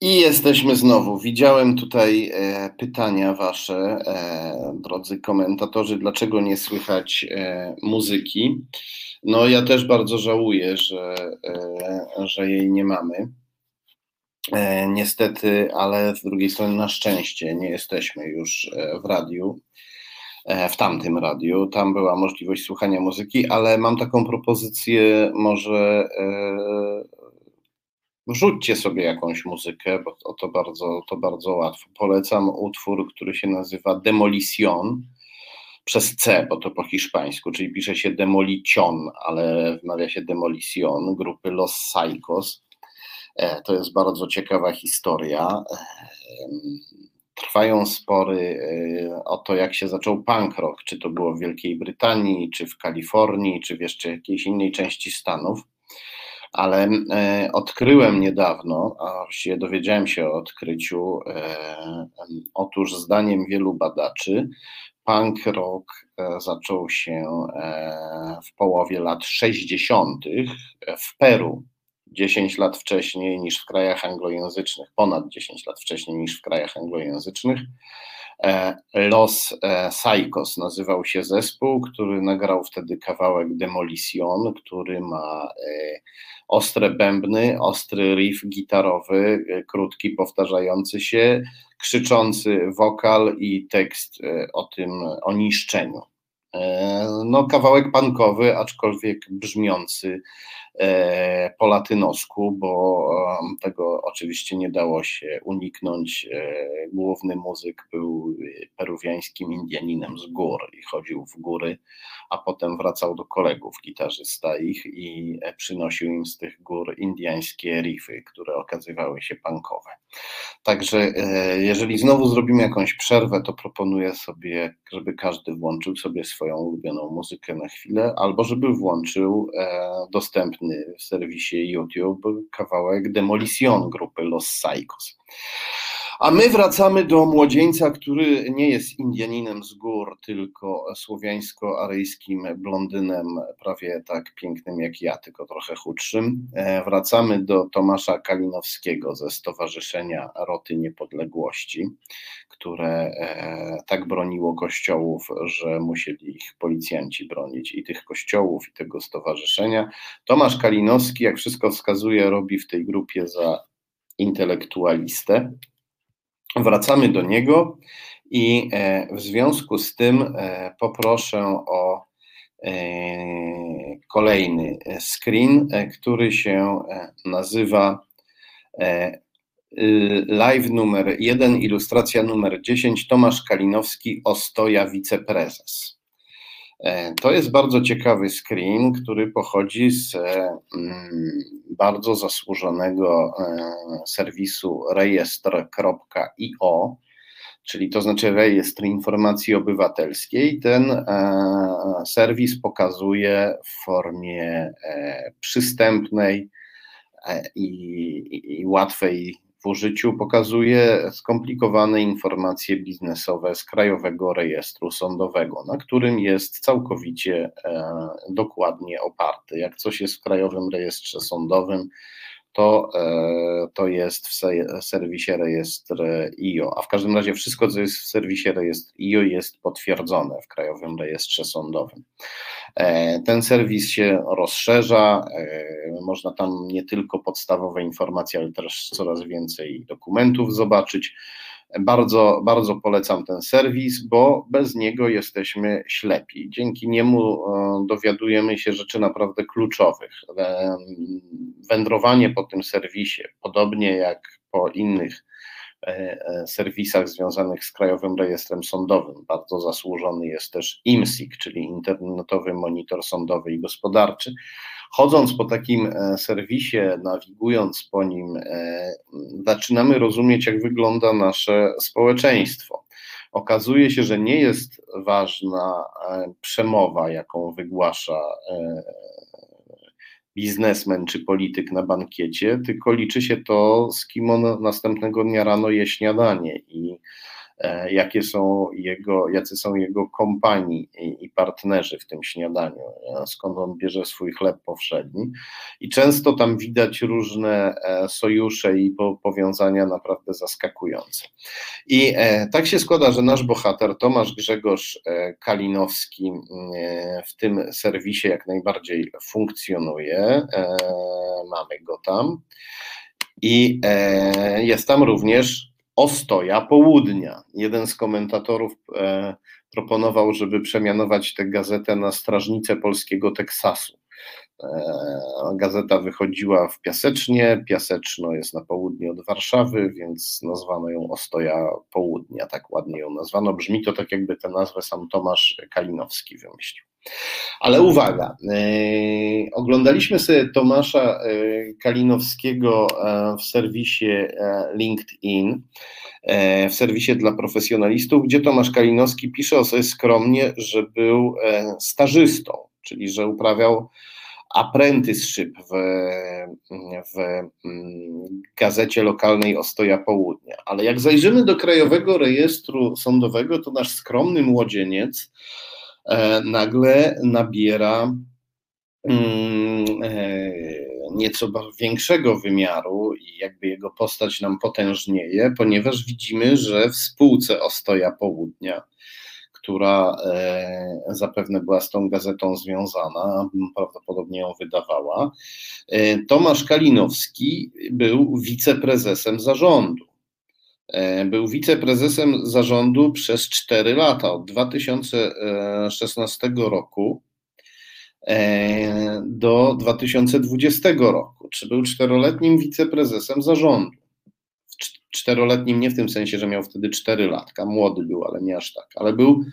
[SPEAKER 2] I jesteśmy znowu. Widziałem tutaj e, pytania Wasze, e, drodzy komentatorzy, dlaczego nie słychać e, muzyki. No, ja też bardzo żałuję, że, e, że jej nie mamy. E, niestety, ale z drugiej strony, na szczęście, nie jesteśmy już e, w radiu. E, w tamtym radiu. Tam była możliwość słuchania muzyki, ale mam taką propozycję, może e, wrzućcie sobie jakąś muzykę, bo to bardzo, to bardzo łatwo. Polecam utwór, który się nazywa Demolition przez C, bo to po hiszpańsku, czyli pisze się Demolition, ale wymawia się Demolition grupy Los Psychos. E, to jest bardzo ciekawa historia trwają spory y, o to, jak się zaczął punk rock, czy to było w Wielkiej Brytanii, czy w Kalifornii, czy w jeszcze jakiejś innej części Stanów. Ale y, odkryłem niedawno, a właściwie dowiedziałem się o odkryciu, y, otóż zdaniem wielu badaczy, punk rock zaczął się w połowie lat 60. w Peru 10 lat wcześniej niż w krajach anglojęzycznych, ponad 10 lat wcześniej niż w krajach anglojęzycznych. E, Los e, Psychos nazywał się zespół, który nagrał wtedy kawałek Demolition, który ma e, ostre bębny, ostry riff gitarowy, krótki, powtarzający się, krzyczący wokal i tekst o tym, o niszczeniu. No, kawałek punkowy, aczkolwiek brzmiący E, po latynosku, bo tego oczywiście nie dało się uniknąć. E, główny muzyk był peruwiańskim Indianinem z gór i chodził w góry, a potem wracał do kolegów, gitarzysta ich i e, przynosił im z tych gór indiańskie riffy, które okazywały się punkowe. Także jeżeli znowu zrobimy jakąś przerwę, to proponuję sobie, żeby każdy włączył sobie swoją ulubioną muzykę na chwilę, albo żeby włączył dostępny w serwisie YouTube kawałek Demolition grupy Los Psychos. A my wracamy do młodzieńca, który nie jest Indianinem z gór, tylko słowiańsko-aryjskim blondynem, prawie tak pięknym jak ja, tylko trochę chudszym. E, wracamy do Tomasza Kalinowskiego ze Stowarzyszenia Roty Niepodległości, które e, tak broniło kościołów, że musieli ich policjanci bronić i tych kościołów, i tego stowarzyszenia. Tomasz Kalinowski, jak wszystko wskazuje, robi w tej grupie za intelektualistę. Wracamy do niego i e, w związku z tym e, poproszę o e, kolejny screen, który się nazywa live numer 1, ilustracja numer 10, Tomasz Kalinowski, Ostoja, wiceprezes. To jest bardzo ciekawy screen, który pochodzi z mm, bardzo zasłużonego serwisu rejestr.io, czyli to znaczy rejestr informacji obywatelskiej. Ten serwis pokazuje w formie e, przystępnej e, i, i łatwej w użyciu pokazuje skomplikowane informacje biznesowe z Krajowego Rejestru Sądowego, na którym jest całkowicie e, dokładnie oparty. Jak coś jest w Krajowym Rejestrze Sądowym, to, e, to jest w serwisie rejestr IO. A w każdym razie wszystko, co jest w serwisie rejestr IO, jest potwierdzone w Krajowym Rejestrze Sądowym. E, ten serwis się rozszerza, e, można tam nie tylko podstawowe informacje, ale też coraz więcej dokumentów zobaczyć. Bardzo, bardzo polecam ten serwis, bo bez niego jesteśmy ślepi. Dzięki niemu e, dowiadujemy się rzeczy naprawdę kluczowych. E, wędrowanie po tym serwisie, podobnie jak po innych serwisach związanych z Krajowym Rejestrem Sądowym. Bardzo zasłużony jest też IMSIG, czyli Internetowy Monitor Sądowy i Gospodarczy. Chodząc po takim e, serwisie, nawigując po nim, e, zaczynamy rozumieć, jak wygląda nasze społeczeństwo. Okazuje się, że nie jest ważna e, przemowa, jaką wygłasza biznesmen czy polityk na bankiecie, tylko liczy się to, z kim on następnego dnia rano je śniadanie. I jakie są jego, jacy są jego kompanii i partnerzy w tym śniadaniu, e, skąd on bierze swój chleb powszedni. I często tam widać różne e, sojusze i powiązania naprawdę zaskakujące. I tak się składa, że nasz bohater Tomasz Grzegorz Kalinowski w tym serwisie jak najbardziej funkcjonuje. Mamy go tam. I jest tam również Ostoja Południa. Jeden z komentatorów e, proponował, żeby przemianować tę gazetę na Strażnicę Polskiego Teksasu. E, gazeta wychodziła w Piasecznie, Piaseczno jest na południe od Warszawy, więc nazwano ją Ostoja Południa, tak ładnie ją nazwano. Brzmi to tak, jakby tę nazwę sam Tomasz Kalinowski wymyślił. Ale uwaga, yy, oglądaliśmy sobie Tomasza yy, Kalinowskiego yy, w serwisie LinkedIn, w serwisie dla profesjonalistów, gdzie Tomasz Kalinowski pisze o sobie skromnie, że był stażystą, czyli że uprawiał apprenticeship w, w mm, gazecie lokalnej Ostoja Południa. Ale jak zajrzymy do Krajowego Rejestru Sądowego, to nasz skromny młodzieniec E, nagle nabiera mm, e, nieco większego wymiaru i jakby jego postać nam potężnieje, ponieważ widzimy, że w spółce Ostoja Południa, która e, zapewne była z tą gazetą związana, prawdopodobnie ją wydawała, Tomasz Kalinowski był wiceprezesem zarządu. E, był wiceprezesem zarządu przez 4 lata, od 2016 roku e, do 2020 roku. Czy był czteroletnim wiceprezesem zarządu? Czteroletnim nie w tym sensie, że miał wtedy 4 latka, młody był, ale nie aż tak, ale był,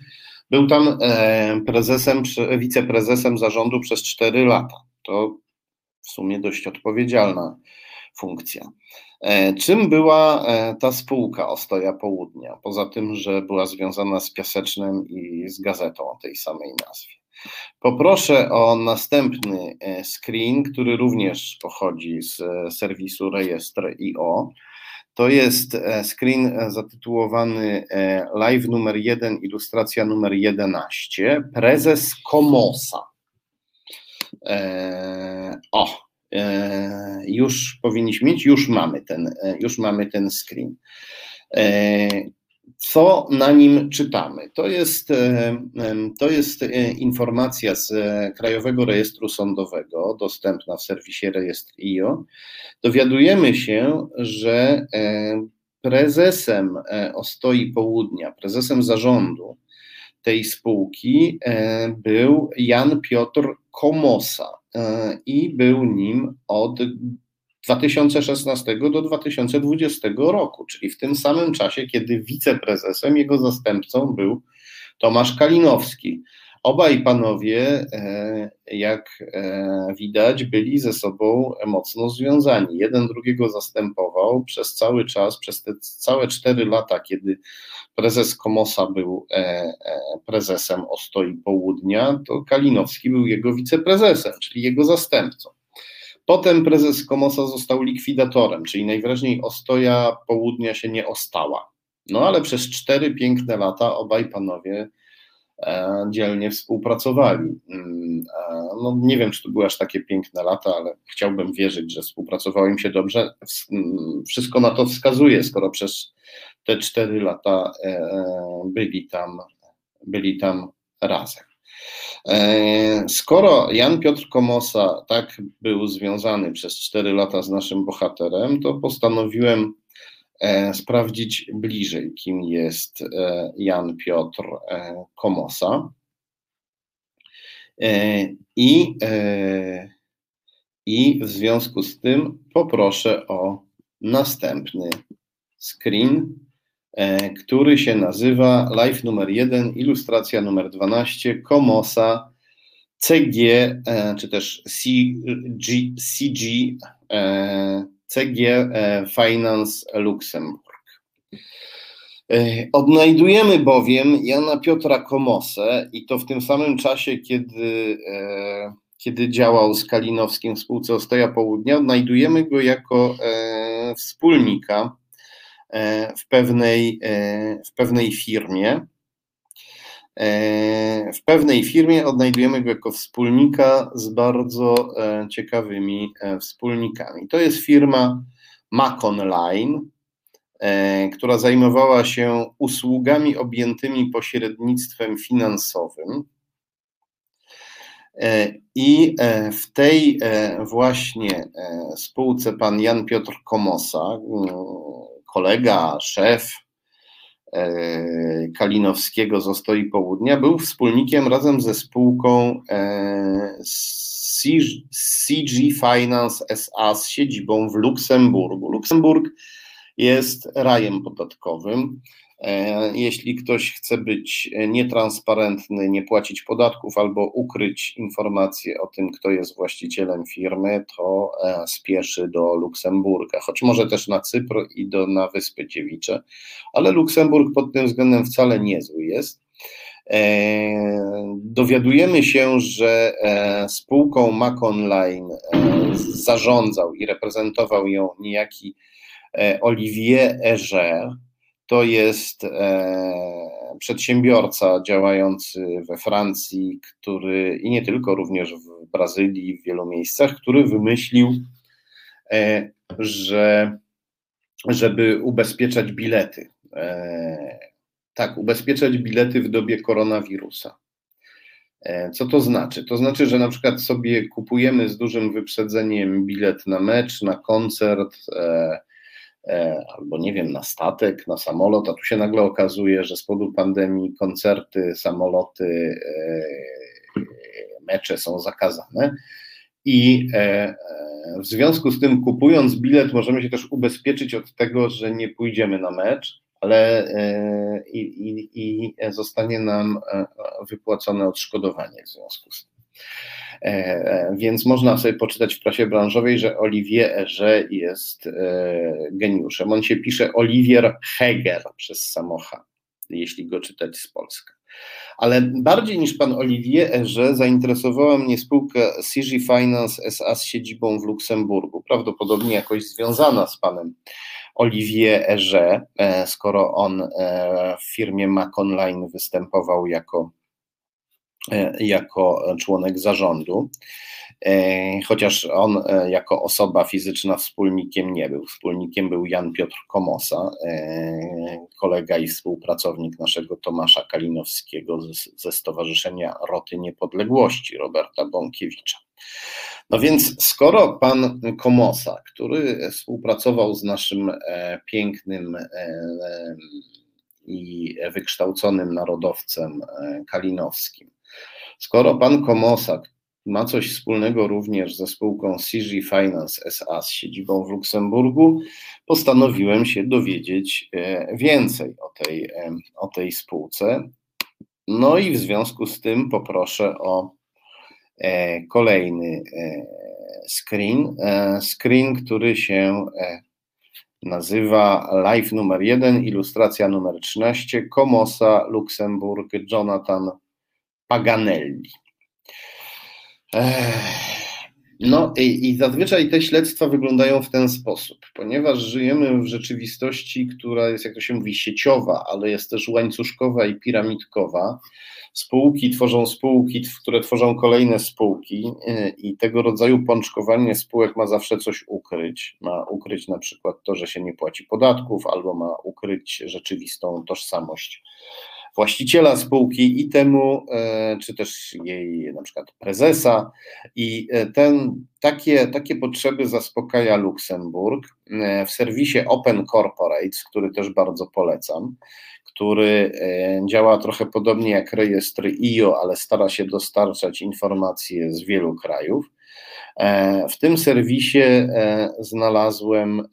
[SPEAKER 2] był tam e, prezesem, wiceprezesem zarządu przez 4 lata. To w sumie dość odpowiedzialna funkcja. E, czym była e, ta spółka Ostoja Południa? Poza tym, że była związana z Piasecznym i z gazetą o tej samej nazwie. Poproszę o następny e, screen, który również pochodzi z serwisu rejestr.io. To jest screen zatytułowany Live numer 1, ilustracja numer 11, prezes Komosa. O, E, już powinniśmy mieć, już mamy ten, e, już mamy ten screen. E, co na nim czytamy? To jest, to jest informacja z Krajowego Rejestru Sądowego, dostępna w serwisie rejestr.io. Dowiadujemy się, że prezesem Ostoi Południa, prezesem zarządu tej spółki był Jan Piotr Komosa. E, i był nim od 2016 do 2020 roku, czyli w tym samym czasie, kiedy wiceprezesem, jego zastępcą był Tomasz Kalinowski. Obaj panowie, e, jak e, widać, byli ze sobą mocno związani. Jeden drugiego zastępował przez cały czas, przez te całe cztery lata, kiedy prezes Komosa był e, prezesem Ostoi Południa, to Kalinowski był jego wiceprezesem, czyli jego zastępcą. Potem prezes Komosa został likwidatorem, czyli najwyraźniej Ostoja Południa się nie ostała. No ale przez cztery piękne lata obaj panowie dzielnie współpracowali. Mm, e, no, nie wiem, czy to były aż takie piękne lata, ale chciałbym wierzyć, że współpracowało im się dobrze. Mm, wszystko na to wskazuje, skoro przez te cztery lata e, byli tam, byli tam razem. Skoro Jan Piotr Komosa tak był związany przez cztery lata z naszym bohaterem, to postanowiłem E, sprawdzić bliżej, kim jest e, Jan Piotr e, Komosa. I, I w związku z tym poproszę o następny screen, który się nazywa Live numer 1, ilustracja numer 12, Komosa CG, czy też CG, CG CG e, Finance Luxemburg. E, odnajdujemy bowiem Jana Piotra Komosę i to w tym samym czasie, kiedy, e, kiedy działał z Kalinowskim w spółce Ostoja Południa, odnajdujemy go jako wspólnika w pewnej, w pewnej firmie. W pewnej firmie odnajdujemy go jako wspólnika z bardzo ciekawymi wspólnikami. To jest firma Maconline, która zajmowała się usługami objętymi pośrednictwem finansowym. E, I e, w tej e, właśnie spółce pan Jan Piotr Komosa, kolega, szef Kalinowskiego z Ostoi Południa, był wspólnikiem razem ze spółką CG Finance SA z siedzibą w Luksemburgu. Luksemburg jest rajem podatkowym. E, jeśli ktoś chce być nietransparentny, nie płacić podatków albo ukryć informacje o tym, kto jest właścicielem firmy, to e, spieszy do Luksemburga, choć może też na Cypr i do, na Wyspy Dziewicze, ale Luksemburg pod tym względem wcale niezły jest. E, dowiadujemy się, że spółką Mac Online zarządzał i reprezentował ją niejaki Olivier Eger, to jest e, przedsiębiorca działający we Francji, który i nie tylko, również w Brazylii, w wielu miejscach, który wymyślił, e, że żeby ubezpieczać bilety. E, tak, ubezpieczać bilety w dobie koronawirusa. Co to znaczy? To znaczy, że na przykład sobie kupujemy z dużym wyprzedzeniem bilet na mecz, na koncert, E, albo nie wiem, na statek, na samolot, a tu się nagle okazuje, że z powodu pandemii koncerty, samoloty, e, mecze są zakazane. I e, w związku z tym, kupując bilet, możemy się też ubezpieczyć od tego, że nie pójdziemy na mecz, ale i, i, i zostanie nam wypłacone odszkodowanie w związku z tym. E, e, więc można sobie poczytać w prasie branżowej, że Olivier Eger jest e, geniuszem. On się pisze Olivier Heger przez samocha, jeśli go czytać z Polska. Ale bardziej niż pan Olivier Eger zainteresowała mnie spółka CG Finance SA z siedzibą w Luksemburgu, prawdopodobnie jakoś związana z panem Olivier Eger, skoro on w firmie Mac Online występował jako jako członek zarządu, e, chociaż on e, jako osoba fizyczna wspólnikiem nie był. Wspólnikiem był Jan Piotr Komosa, kolega i współpracownik naszego Tomasza Kalinowskiego ze Stowarzyszenia Roty Niepodległości Roberta Bąkiewicza. No więc skoro pan Komosa, który współpracował z naszym pięknym i wykształconym narodowcem Kalinowskim, Skoro pan Komosak ma coś wspólnego również ze spółką CG Finance SA z siedzibą w Luksemburgu, postanowiłem się dowiedzieć e, więcej o tej, e, o tej spółce. No i w związku z tym poproszę o e, kolejny screen. Screen, który się nazywa Live numer 1, ilustracja numer 13, Komosa, Luksemburg, Jonathan Paganelli. No i, i zazwyczaj te śledztwa wyglądają w ten sposób, ponieważ żyjemy w rzeczywistości, która jest, jak to się mówi, sieciowa, ale jest też łańcuszkowa i piramidkowa. Spółki tworzą spółki, które tworzą kolejne spółki y, i tego rodzaju pączkowanie spółek ma zawsze coś ukryć. Ma ukryć na przykład to, że się nie płaci podatków, albo ma ukryć rzeczywistą tożsamość właściciela spółki i temu, e, czy też jej na przykład prezesa. I e, ten, takie, takie potrzeby zaspokaja Luksemburg e, w serwisie Open Corporates, który też bardzo polecam który działa trochę podobnie jak rejestr IO, ale stara się dostarczać informacje z wielu krajów. W tym serwisie znalazłem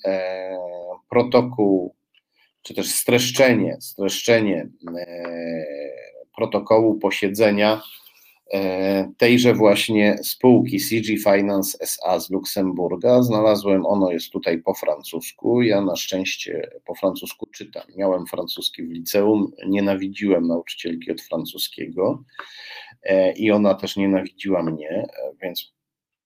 [SPEAKER 2] protokół czy też streszczenie, streszczenie e, protokołu posiedzenia e, tejże właśnie spółki CG Finance SA z Luksemburga. Znalazłem, ono jest tutaj po francusku. Ja na szczęście po francusku czytam. Miałem francuski w liceum, nienawidziłem nauczycielki od francuskiego e, i ona też nienawidziła mnie, więc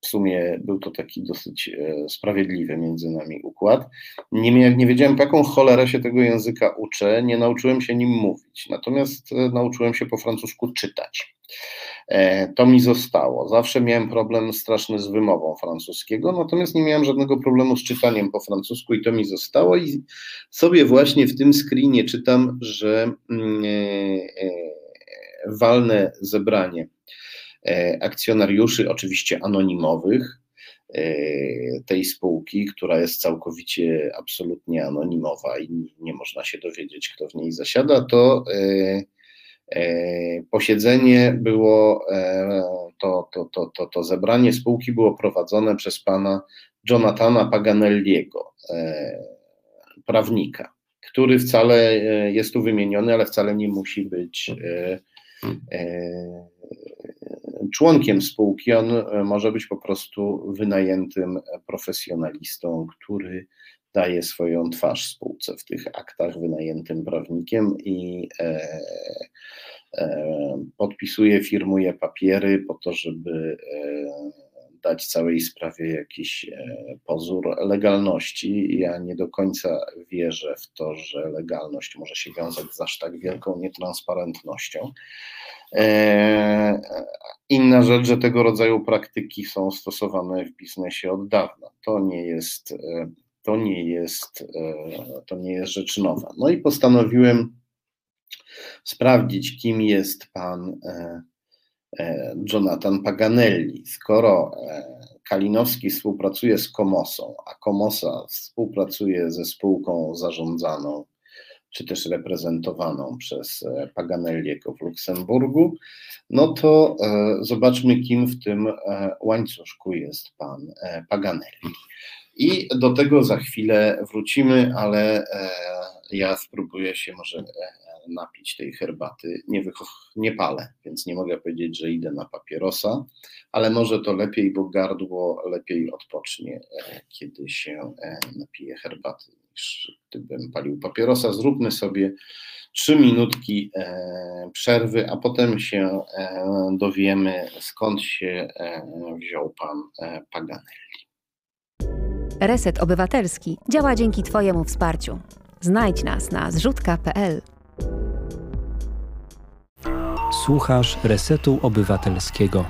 [SPEAKER 2] w sumie był to taki dosyć e, sprawiedliwy między nami układ. Nie, nie wiedziałem, jaką cholerę się tego języka uczę, nie nauczyłem się nim mówić, natomiast e, nauczyłem się po francusku czytać. E, to mi zostało. Zawsze miałem problem straszny z wymową francuskiego, natomiast nie miałem żadnego problemu z czytaniem po francusku i to mi zostało. I sobie właśnie w tym screenie czytam, że mm, walne zebranie akcjonariuszy, oczywiście anonimowych, e, tej spółki, która jest całkowicie, absolutnie anonimowa i nie można się dowiedzieć, kto w niej zasiada, to e, posiedzenie było, to, to, to, to, to zebranie spółki było prowadzone przez pana Jonathana Paganelliego, prawnika, który wcale jest tu wymieniony, ale wcale nie musi być członkiem spółki, on e, może być po prostu wynajętym profesjonalistą, który daje swoją twarz spółce w tych aktach, wynajętym prawnikiem i e, e, podpisuje, firmuje papiery po to, żeby e, dać całej sprawie jakiś e, pozór legalności. Ja nie do końca wierzę w to, że legalność może się wiązać z aż tak wielką nietransparentnością. E, inna rzecz, że tego rodzaju praktyki są stosowane w biznesie od dawna. To nie jest, e, to nie jest, to nie jest rzecz nowa. No i postanowiłem sprawdzić, kim jest pan Jonathan Paganelli. Skoro e, Kalinowski współpracuje z Komosą, a Komosa współpracuje ze spółką zarządzaną czy też reprezentowaną przez e, Paganelliego w Luksemburgu, no to zobaczmy, kim w tym łańcuszku jest pan Paganelli. I do tego za chwilę wrócimy, ale ja spróbuję się może napić tej herbaty. Nie, nie palę, więc nie mogę powiedzieć, że idę na papierosa, ale może to lepiej, bo gardło lepiej odpocznie, e, kiedy się e, napije herbaty, niż gdybym palił papierosa. Zróbmy sobie trzy minutki e, przerwy, a potem się dowiemy, skąd się wziął pan Paganelli.
[SPEAKER 6] Reset Obywatelski działa dzięki Twojemu wsparciu. Znajdź nas na zrzutka.pl.
[SPEAKER 5] Słuchasz Resetu Obywatelskiego.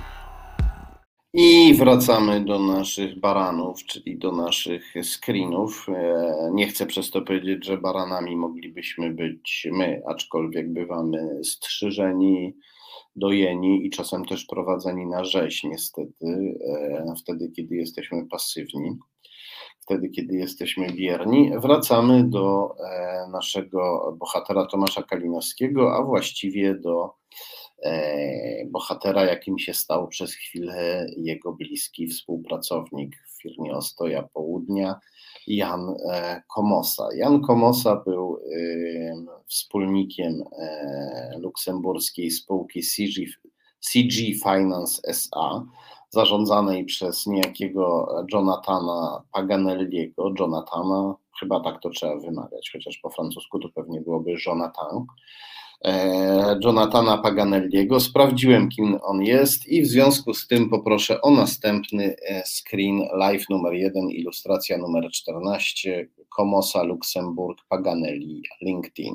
[SPEAKER 2] I wracamy do naszych baranów, czyli do naszych screenów. E, nie chcę przez to powiedzieć, że baranami moglibyśmy być my, aczkolwiek bywamy strzyżeni, dojeni i czasem też prowadzeni na rzeź, niestety, e, wtedy, kiedy jesteśmy pasywni wtedy, kiedy jesteśmy bierni, wracamy do e, naszego bohatera Tomasza Kalinowskiego, a właściwie do e, bohatera, jakim się stał przez chwilę jego bliski współpracownik w firmie Ostoja Południa, Jan e, Komosa. Jan Komosa był wspólnikiem luksemburskiej spółki CG, CG Finance SA, zarządzanej przez niejakiego Jonathana Paganelliego, Jonathana, chyba tak to trzeba wymawiać, chociaż po francusku to pewnie byłoby Jonathan, e, Jonathana Paganelliego. Sprawdziłem, kim on jest i w związku z tym poproszę o następny e, screen, live numer 1, ilustracja numer 14, Komosa, Luksemburg, Paganelli, LinkedIn.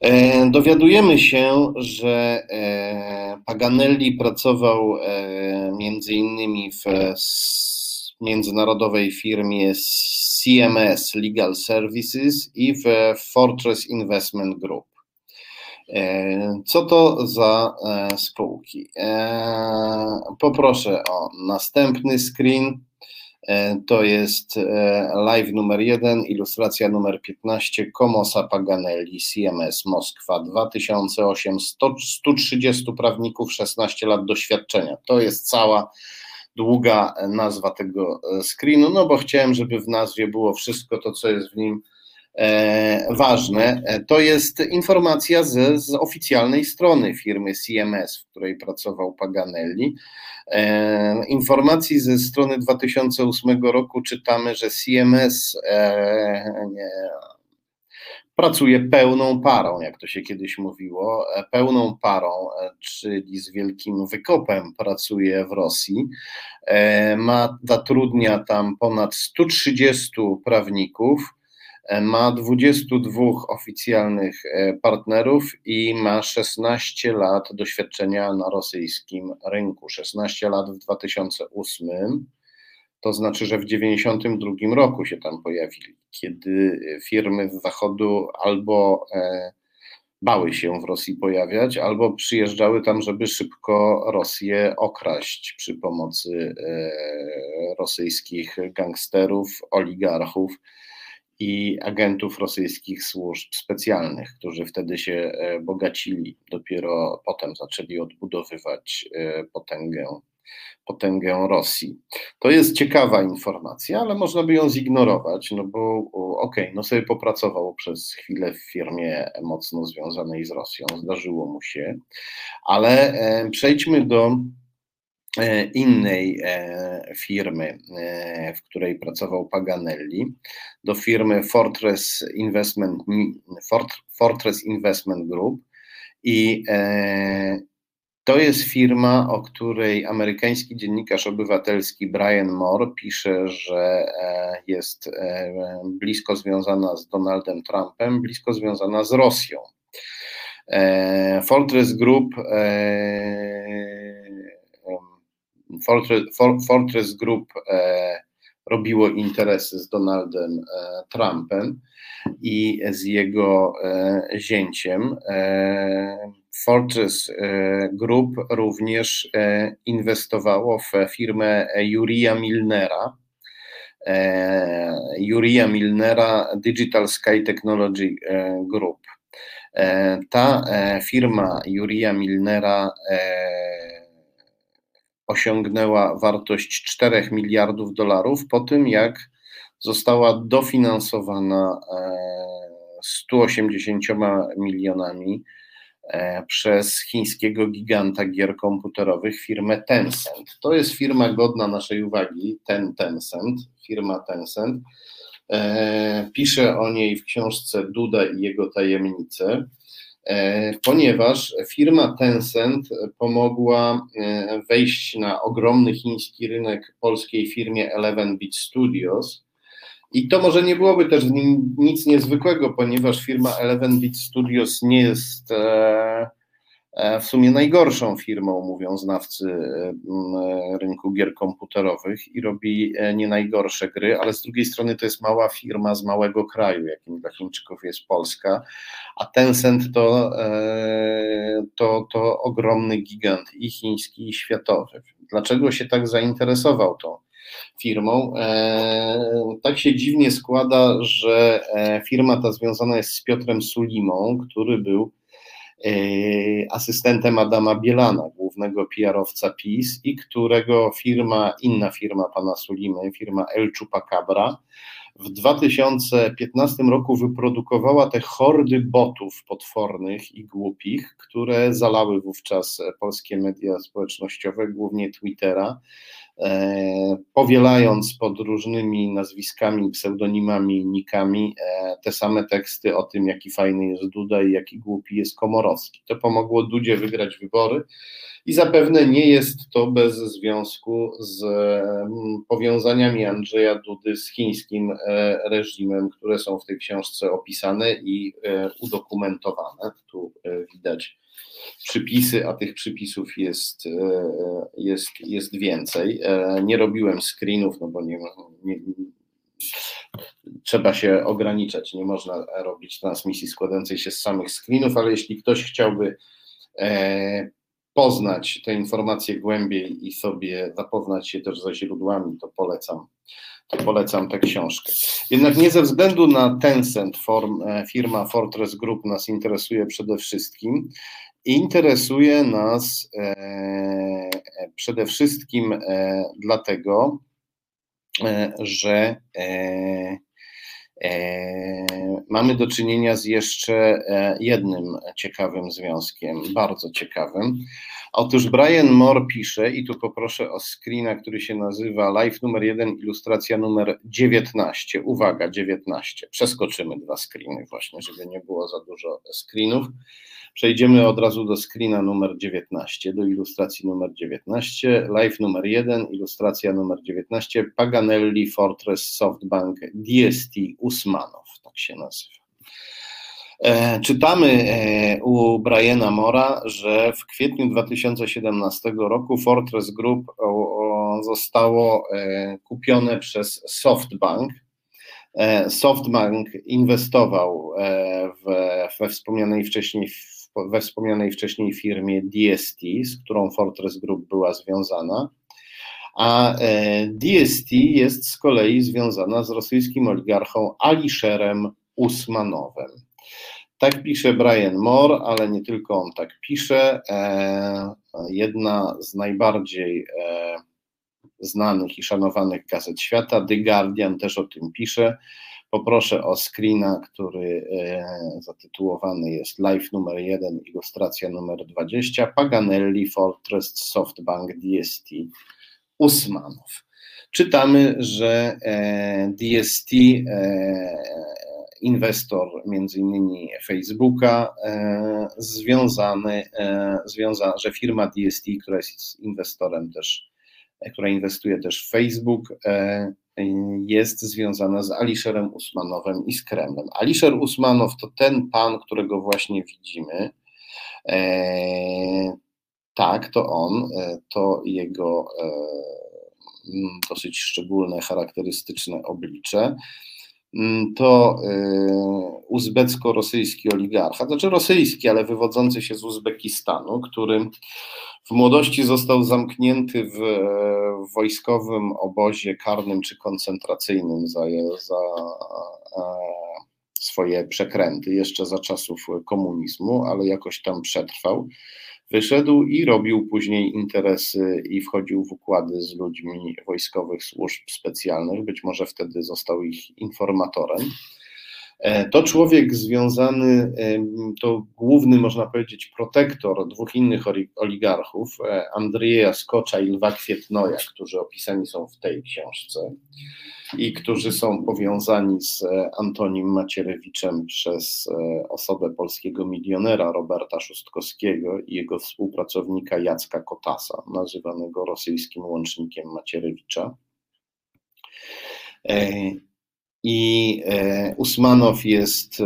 [SPEAKER 2] E, dowiadujemy się, że e, Paganelli pracował e, między innymi w międzynarodowej firmie CMS Legal Services i w Fortress Investment Group. Co to za spółki? Poproszę o następny screen. E, to jest e, live numer 1, ilustracja numer 15, Komosa Paganelli, CMS Moskwa, 2008, 100, 130 prawników, 16 lat doświadczenia. To jest cała długa nazwa tego e, screenu, no bo chciałem, żeby w nazwie było wszystko to, co jest w nim ważne, to jest informacja z, z oficjalnej strony firmy CMS, w której pracował Paganelli. Informacji ze strony 2008 roku czytamy, że CMS pracuje pełną parą, jak to się kiedyś mówiło, pełną parą, czyli z wielkim wykopem pracuje w Rosji. Ma, zatrudnia tam ponad 130 prawników, ma 22 oficjalnych partnerów i ma 16 lat doświadczenia na rosyjskim rynku. 16 lat w 2008 to znaczy, że w 1992 roku się tam pojawili, kiedy firmy z zachodu albo e, bały się w Rosji pojawiać, albo przyjeżdżały tam, żeby szybko Rosję okraść przy pomocy e, rosyjskich gangsterów, oligarchów i agentów rosyjskich służb specjalnych, którzy wtedy się e, bogacili. Dopiero potem zaczęli odbudowywać potęgę potęgę Rosji. To jest ciekawa informacja, ale można by ją zignorować, no bo okej, okay, no sobie popracował przez chwilę w firmie mocno związanej z Rosją, zdarzyło mu się, ale e, przejdźmy do e, innej e, firmy, w której pracował Paganelli, do firmy Fortress Investment, Fortress Investment Group i to jest firma, o której amerykański dziennikarz obywatelski Brian Moore pisze, że e, jest e, blisko związana z Donaldem Trumpem, blisko związana z Rosją. E, Fortress Group Fortress, Fortress Group robiło interesy z Donaldem Trumpem i z jego zięciem. Fortress e, Group również e, inwestowało w firmę Jurija Milnera. Jurija Milnera Digital Sky Technology e, Group. Ta firma Jurija Milnera osiągnęła wartość 4 miliardów dolarów po tym, jak została dofinansowana 180 milionami E, przez chińskiego giganta gier komputerowych firmę Tencent. To jest firma godna naszej uwagi, ten Tencent, firma Tencent. E, pisze o niej w książce Duda i jego tajemnice, e, ponieważ firma Tencent pomogła wejść na ogromny chiński rynek polskiej firmie Eleven Beat Studios, i to może nie byłoby też nic niezwykłego, ponieważ firma Eleven Beat Studios nie jest e, e, w sumie najgorszą firmą, mówią znawcy e, rynku gier komputerowych i robi nie najgorsze gry, ale z drugiej strony to jest mała firma z małego kraju, jakim dla Chińczyków jest Polska, a Tencent to, to, to ogromny gigant i chiński, i światowy. Dlaczego się tak zainteresował tą firmą. E, tak się dziwnie składa, że e, firma ta związana jest z Piotrem Sulimą, który był e, asystentem Adama Bielana, głównego PR-owca PiS i którego firma, inna firma pana Sulimy, firma El Chupacabra, w 2015 roku wyprodukowała te hordy botów potwornych i głupich, które zalały wówczas polskie media społecznościowe, głównie Twittera, E, powielając pod różnymi nazwiskami, pseudonimami, nikami e, te same teksty o tym, jaki fajny jest Duda i jaki głupi jest Komorowski. To pomogło Dudzie wygrać wybory i zapewne nie jest to bez związku z mm, powiązaniami Andrzeja Dudy z chińskim e, reżimem, które są w tej książce opisane i udokumentowane. Tu widać przypisy, a tych przypisów jest, e, jest, jest więcej. E, nie robiłem screenów, no bo nie, nie, trzeba się ograniczać, nie można robić transmisji składającej się z samych screenów, ale jeśli ktoś chciałby e, poznać te informacje głębiej i sobie zapoznać się też ze źródłami, to polecam, to polecam tę książkę. Jednak nie ze względu na Tencent, form, firma Fortress Group nas interesuje przede wszystkim, Interesuje nas e, e, przede wszystkim e, dlatego, że Mamy do czynienia z jeszcze jednym ciekawym związkiem, bardzo ciekawym. Otóż Brian Moore pisze, i tu poproszę o screena, który się nazywa Live numer 1, ilustracja numer 19. Uwaga, 19. Przeskoczymy dwa screeny, właśnie, żeby nie było za dużo screenów. Przejdziemy od razu do screena numer 19, do ilustracji numer 19. Live numer 1, ilustracja numer 19. Paganelli Fortress Softbank DST Usmanow, tak się nazywa. E, czytamy e, u Briana Mora, że w kwietniu 2017 roku Fortress Group zostało e, kupione przez SoftBank. SoftBank inwestował w, we wspomnianej wcześniej we wspomnianej wcześniej firmie DST, z którą Fortress Group była związana, a DST jest z kolei związana z rosyjskim oligarchą Alisherem Usmanowem. Tak pisze Brian Moore, ale nie tylko on tak pisze. E, jedna z najbardziej e, znanych i szanowanych gazet świata, The Guardian, też o tym pisze. Poproszę o screena, który e, zatytułowany jest Live numer 1, ilustracja numer 20, Paganelli, Fortress, Softbank, DST, Usmanów. Czytamy, że DST inwestor między innymi Facebooka, e, związany, e, związa, że firma DST, która jest inwestorem też, e, która inwestuje też w Facebook, jest związana z Alisherem Usmanowem i z Kremlem. Alisher Usmanow to ten pan, którego właśnie widzimy. Tak, to on, to jego dosyć szczególne, charakterystyczne oblicze. Mm, to y, uzbecko-rosyjski oligarcha, znaczy rosyjski, ale wywodzący się z Uzbekistanu, który w młodości został zamknięty w, w wojskowym obozie karnym czy koncentracyjnym za, za swoje przekręty, jeszcze za czasów komunizmu, ale jakoś tam przetrwał wyszedł i robił później interesy i wchodził w układy z ludźmi wojskowych służb specjalnych, być może wtedy został ich informatorem. E, to człowiek związany, to główny, można powiedzieć, protektor dwóch innych oligarchów, e, Andrzeja Skocza i Lwa Kwietnoja, którzy opisani są w tej książce i którzy są powiązani z e, Antonim Macierewiczem przez osobę polskiego milionera Roberta Szustkowskiego i jego współpracownika Jacka Kotasa, nazywanego rosyjskim łącznikiem Macierewicza. I e, Usmanow jest e,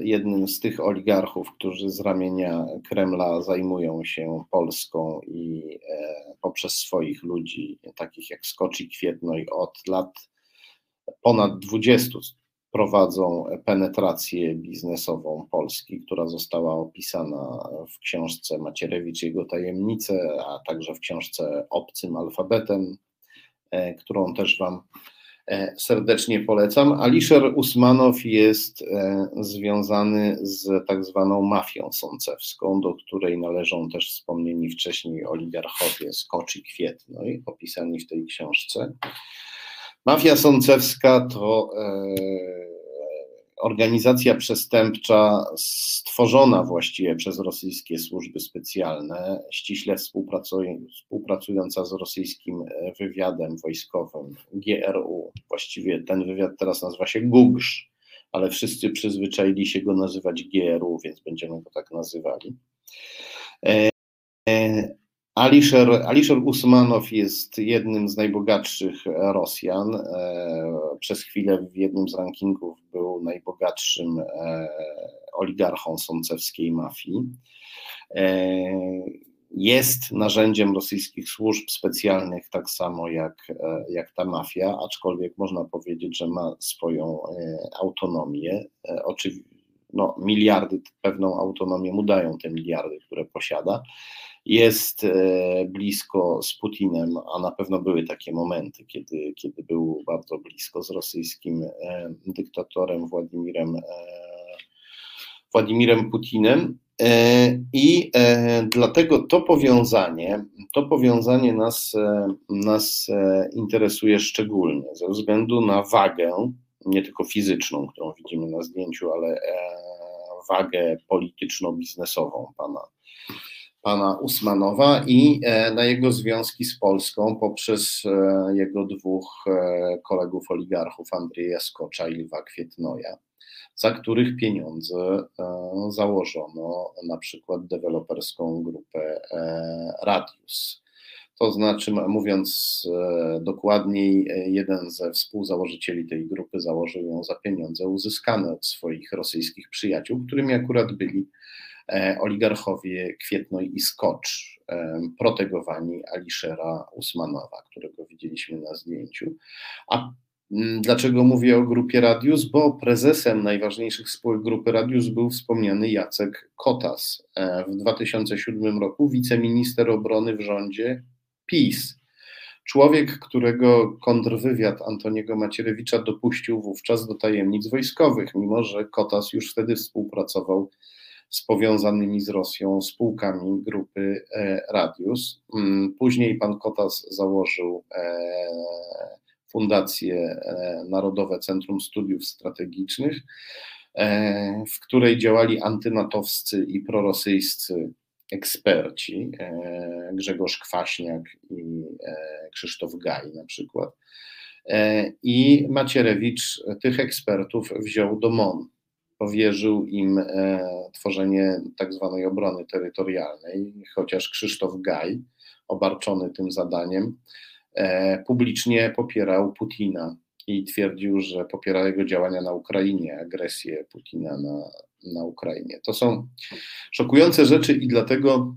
[SPEAKER 2] jednym z tych oligarchów, którzy z ramienia Kremla zajmują się Polską i e, poprzez swoich ludzi, takich jak Skoczy Kwietnoj, od lat ponad 20 prowadzą penetrację biznesową Polski, która została opisana w książce Macierewicz i jego tajemnice, a także w książce Obcym Alfabetem, którą też Wam serdecznie polecam. Alisher Usmanow jest e, związany z tak zwaną mafią sącewską, do której należą też wspomnieni wcześniej oligarchowie Skocz i Kwietnoj, opisani w tej książce. Mafia sącewska to e, organizacja przestępcza stworzona właściwie przez rosyjskie służby specjalne, ściśle współpracująca z rosyjskim e, wywiadem wojskowym GRU. Właściwie ten wywiad teraz nazywa się GUGSZ, ale wszyscy przyzwyczaili się go nazywać GRU, więc będziemy go tak nazywali. Alisher, Alisher Usmanow jest jednym z najbogatszych Rosjan. E, przez chwilę w jednym z rankingów był najbogatszym e, oligarchą sącewskiej mafii. E, jest narzędziem rosyjskich służb specjalnych, tak samo jak, jak ta mafia, aczkolwiek można powiedzieć, że ma swoją autonomię. Oczywiście no, miliardy, pewną autonomię mu dają te miliardy, które posiada jest e, blisko z Putinem, a na pewno były takie momenty, kiedy, kiedy był bardzo blisko z rosyjskim e, dyktatorem Władimirem, e, Władimirem Putinem. I dlatego to powiązanie, to powiązanie nas, nas interesuje szczególnie ze względu na wagę nie tylko fizyczną, którą widzimy na zdjęciu, ale wagę polityczno-biznesową pana, pana Usmanowa i na jego związki z Polską poprzez jego dwóch kolegów oligarchów, Andrzeja Skocza i Lwa Kwietnoja za których pieniądze e, założono na przykład deweloperską grupę e, Radius. To znaczy, mówiąc e, dokładniej, jeden ze współzałożycieli tej grupy założył ją za pieniądze uzyskane od swoich rosyjskich przyjaciół, którymi akurat byli oligarchowie Kwietnoj i Skocz, protegowani Aliszera Usmanowa, którego widzieliśmy na zdjęciu. A Mm, dlaczego mówię o grupie Radius? Bo prezesem najważniejszych spółek grupy Radius był wspomniany Jacek Kotas. E, w 2007 roku wiceminister obrony w rządzie PiS. Człowiek, którego kontrwywiad Antoniego Macierewicza dopuścił wówczas do tajemnic wojskowych, mimo że Kotas już wtedy współpracował powiązanymi z Rosją spółkami grupy e, Radius. Mm, później pan Kotas założył e, Fundację e, Narodowe Centrum Studiów Strategicznych, w której działali antynatowscy i prorosyjscy eksperci, Grzegorz Kwaśniak i Krzysztof Gaj na przykład. I Macierewicz tych ekspertów wziął do MON. Powierzył im tworzenie tak zwanej obrony terytorialnej, chociaż Krzysztof Gaj, obarczony tym zadaniem, E, publicznie popierał Putina i twierdził, że popiera jego działania na Ukrainie, agresję Putina na, na Ukrainie. To są szokujące rzeczy i dlatego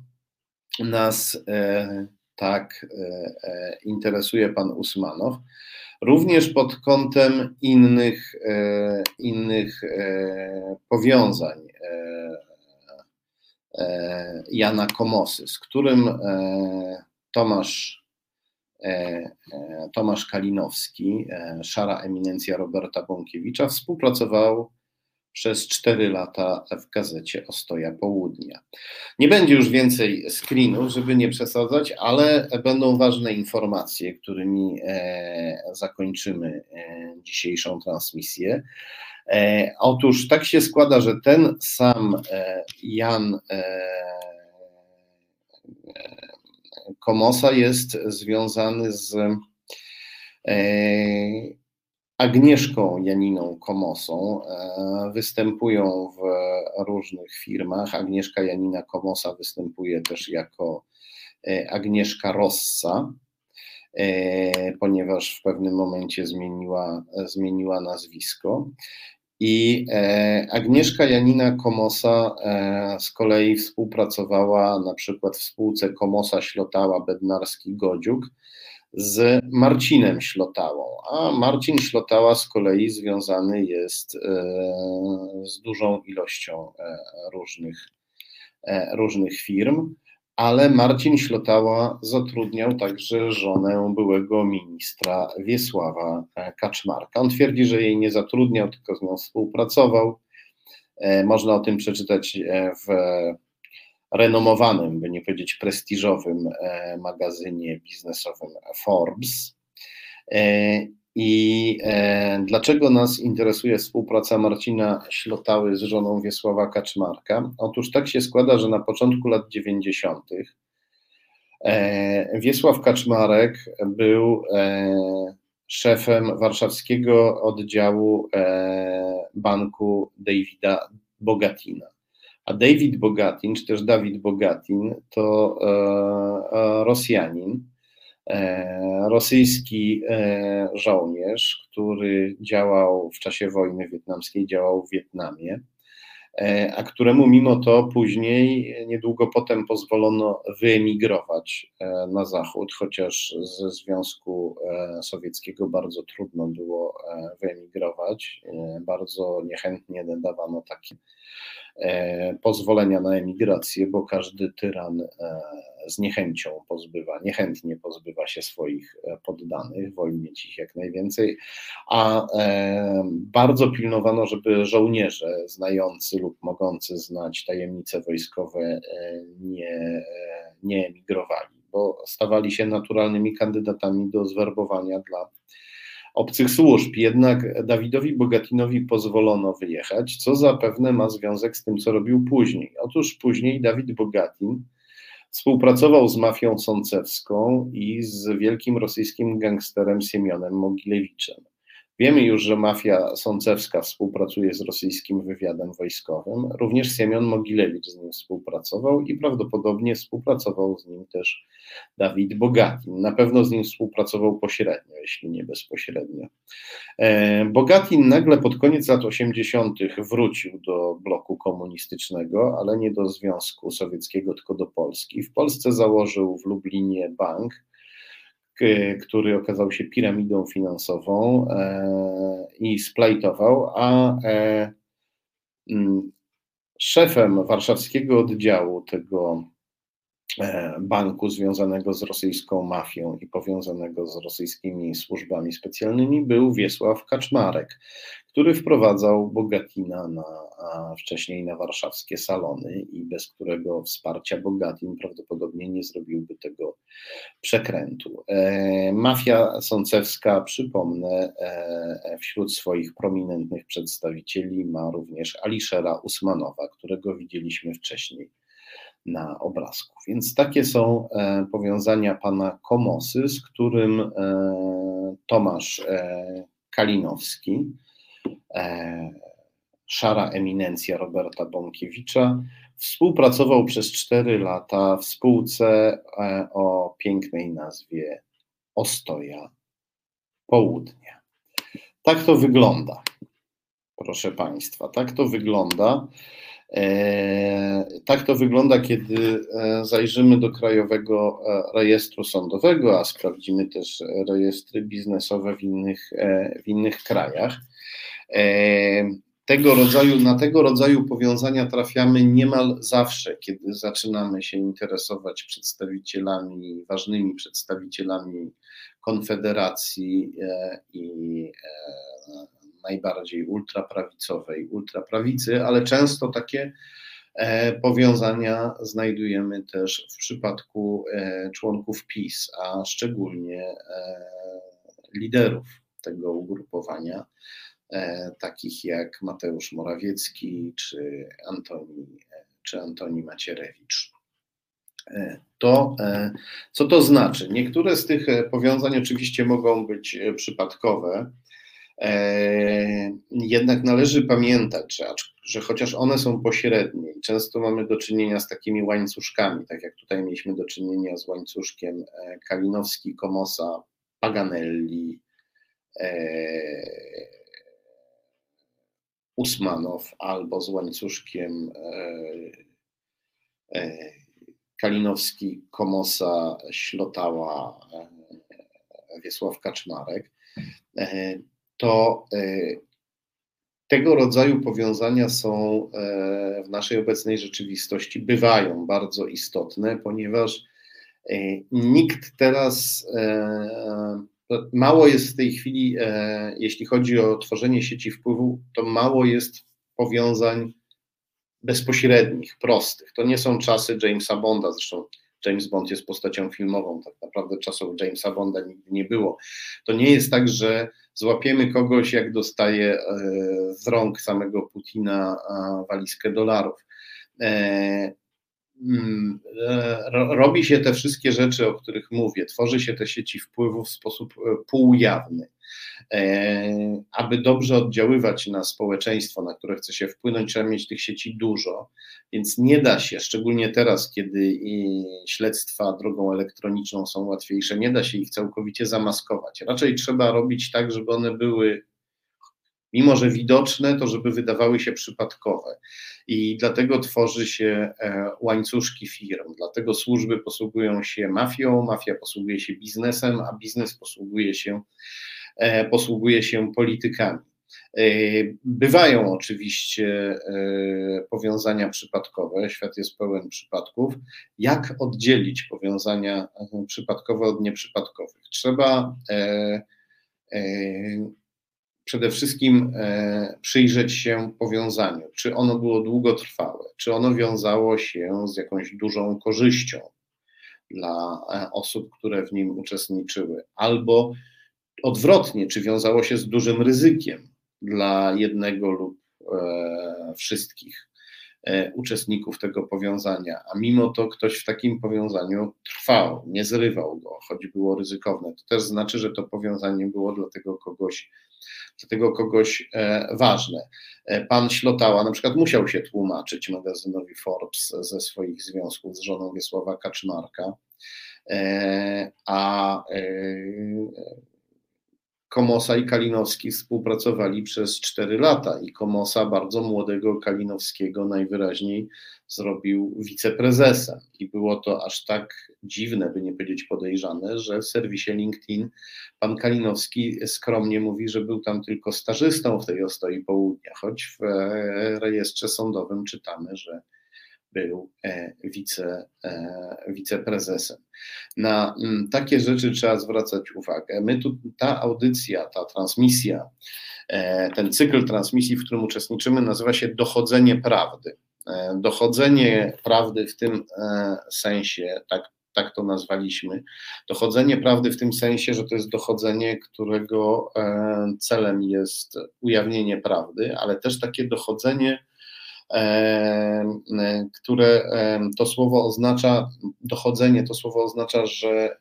[SPEAKER 2] nas e, tak e, e interesuje pan Usmanow. Również pod kątem innych, e, innych e, powiązań Jana Komosy, z którym Tomasz E, e, Tomasz Kalinowski, e, szara eminencja Roberta Bąkiewicza, współpracował przez 4 lata w gazecie Ostoja Południa. Nie będzie już więcej screenów, żeby nie przesadzać, ale będą ważne informacje, którymi zakończymy dzisiejszą transmisję. Otóż tak się składa, że ten sam Jan Komosa jest związany z e, Agnieszką Janiną Komosą. E, występują w różnych firmach. Agnieszka Janina Komosa występuje też jako e, Agnieszka Rossa, ponieważ w pewnym momencie zmieniła, zmieniła nazwisko. I e, Agnieszka Janina Komosa e, z kolei współpracowała na przykład w spółce Komosa Ślotała Bednarski Godziuk z Marcinem Ślotałą, a Marcin Ślotała z kolei związany jest e, z dużą ilością różnych, różnych firm ale Marcin Ślotała zatrudniał także żonę byłego ministra Wiesława Kaczmarka. On twierdzi, że jej nie zatrudniał, tylko z nią współpracował. E, można o tym przeczytać e, w renomowanym, by nie powiedzieć prestiżowym e, magazynie biznesowym Forbes. I e, dlaczego nas interesuje współpraca Marcina Ślotały z żoną Wiesława Kaczmarka? Otóż tak się składa, że na początku lat 90. E, Wiesław Kaczmarek był e, szefem warszawskiego oddziału e, banku Davida Bogatina. A David Bogatin, czy też Dawid Bogatin, to e, e, Rosjanin E, rosyjski żołnierz, który działał w czasie wojny wietnamskiej, działał w Wietnamie, a któremu mimo to później, niedługo potem pozwolono wyemigrować na zachód, chociaż ze Związku Sowieckiego bardzo trudno było wyemigrować, bardzo niechętnie dawano takie pozwolenia na emigrację, bo każdy tyran z niechęcią pozbywa, niechętnie pozbywa się swoich e, poddanych, woli mieć ich jak najwięcej, a e, bardzo pilnowano, żeby żołnierze znający lub mogący znać tajemnice wojskowe e, nie, nie emigrowali, bo stawali się naturalnymi kandydatami do zwerbowania dla obcych służb. Jednak Dawidowi Bogatinowi pozwolono wyjechać, co zapewne ma związek z tym, co robił później. Otóż później Dawid Bogatin współpracował z mafią sącewską i z wielkim rosyjskim gangsterem Siemionem Mogilewiczem. Wiemy już, że mafia sącewska współpracuje z rosyjskim wywiadem wojskowym. Również Siemion Mogilewicz z nim współpracował i prawdopodobnie współpracował z nim też Dawid Bogatin. Na pewno z nim współpracował pośrednio, jeśli nie bezpośrednio. E, Bogatin nagle pod koniec lat 80. wrócił do bloku komunistycznego, ale nie do Związku Sowieckiego, tylko do Polski. W Polsce założył w Lublinie bank który okazał się piramidą finansową e, i splajtował, a e, mm, szefem warszawskiego oddziału tego E, banku związanego z rosyjską mafią i powiązanego z rosyjskimi służbami specjalnymi był Wiesław Kaczmarek, który wprowadzał Bogatina na, wcześniej na warszawskie salony i bez którego wsparcia Bogatin prawdopodobnie nie zrobiłby tego przekrętu. E, mafia sącewska, przypomnę, e, wśród swoich prominentnych przedstawicieli ma również Aliszera Usmanowa, którego widzieliśmy wcześniej na obrazku. Więc takie są e, powiązania pana Komosy, z którym e, Tomasz e, Kalinowski, szara eminencja Roberta Bąkiewicza, współpracował przez cztery lata w spółce o pięknej nazwie Ostoja Południa. Tak to wygląda, proszę Państwa, tak to wygląda. E, tak to wygląda, kiedy e, zajrzymy do Krajowego e, Rejestru Sądowego, a sprawdzimy też rejestry biznesowe w innych, w innych krajach. Tego rodzaju, na tego rodzaju powiązania trafiamy niemal zawsze, kiedy zaczynamy się interesować przedstawicielami, ważnymi przedstawicielami Konfederacji i najbardziej ultraprawicowej, ultraprawicy, ale często takie e, powiązania znajdujemy też w przypadku e, członków PiS, a szczególnie e, liderów tego ugrupowania, takich jak Mateusz Morawiecki czy Antoni, czy Antoni Macierewicz. To, co to znaczy? Niektóre z tych powiązań oczywiście mogą być przypadkowe, E, jednak należy pamiętać, że, że chociaż one są pośrednie i często mamy do czynienia z takimi łańcuszkami, tak jak tutaj mieliśmy do czynienia z łańcuszkiem e, Kalinowski, Komosa, Paganelli, e, Usmanow albo z łańcuszkiem Kalinowski, Komosa, Ślotała, Wiesław Kaczmarek. To e, tego rodzaju powiązania są e, w naszej obecnej rzeczywistości, bywają bardzo istotne, ponieważ e, nikt teraz, mało jest w tej chwili, jeśli chodzi o tworzenie sieci wpływu, to mało jest powiązań bezpośrednich, prostych. To nie są czasy Jamesa Bonda, zresztą James Bond jest postacią filmową, tak naprawdę czasów Jamesa Bonda nigdy nie było. To nie jest tak, że złapiemy kogoś, jak dostaje e, z rąk samego Putina walizkę dolarów. E, mm, e, robi się te wszystkie rzeczy, o których mówię, tworzy się te sieci wpływów w sposób półjawny. Aby dobrze oddziaływać na społeczeństwo, na które chce się wpłynąć, trzeba mieć tych sieci dużo, więc nie da się, szczególnie teraz, kiedy śledztwa drogą elektroniczną są łatwiejsze, nie da się ich całkowicie zamaskować. Raczej trzeba robić tak, żeby one były, mimo że widoczne, to żeby wydawały się przypadkowe. I dlatego tworzy się e, łańcuszki firm, dlatego służby posługują się mafią, mafia posługuje się biznesem, a biznes posługuje się, e, posługuje się politykami. E, bywają oczywiście powiązania przypadkowe, świat jest pełen przypadków. Jak oddzielić powiązania przypadkowe od nieprzypadkowych? Trzeba przede wszystkim przyjrzeć się powiązaniu, czy ono było długotrwałe, czy ono wiązało się z jakąś dużą korzyścią dla osób, które w nim uczestniczyły, albo odwrotnie, czy wiązało się z dużym ryzykiem dla jednego lub e, wszystkich? e, uczestników tego powiązania, a mimo to ktoś w takim powiązaniu trwał, nie zrywał go, choć było ryzykowne. To też znaczy, że to powiązanie było dla tego kogoś, dla tego kogoś e, ważne. Pan Ślotała na przykład musiał się tłumaczyć magazynowi Forbes ze swoich związków z żoną Wiesława Kaczmarka, a Komosa i Kalinowski współpracowali przez 4 lata i Komosa bardzo młodego Kalinowskiego najwyraźniej zrobił wiceprezesem. I było to aż tak dziwne, by nie powiedzieć podejrzane, że w serwisie LinkedIn pan Kalinowski skromnie mówi, że był tam tylko stażystą w tej ostoi południa, choć w rejestrze sądowym czytamy, że był e, wice, e, wiceprezesem. Na mm, takie rzeczy trzeba zwracać uwagę. My tu, ta audycja, ta transmisja, e, ten cykl transmisji, w którym uczestniczymy, nazywa się Dochodzenie Prawdy. Dochodzenie prawdy w tym sensie, tak, tak to nazwaliśmy, dochodzenie prawdy w tym sensie, że to jest dochodzenie, którego celem jest ujawnienie prawdy, ale też takie dochodzenie które to słowo oznacza, dochodzenie, to słowo oznacza, że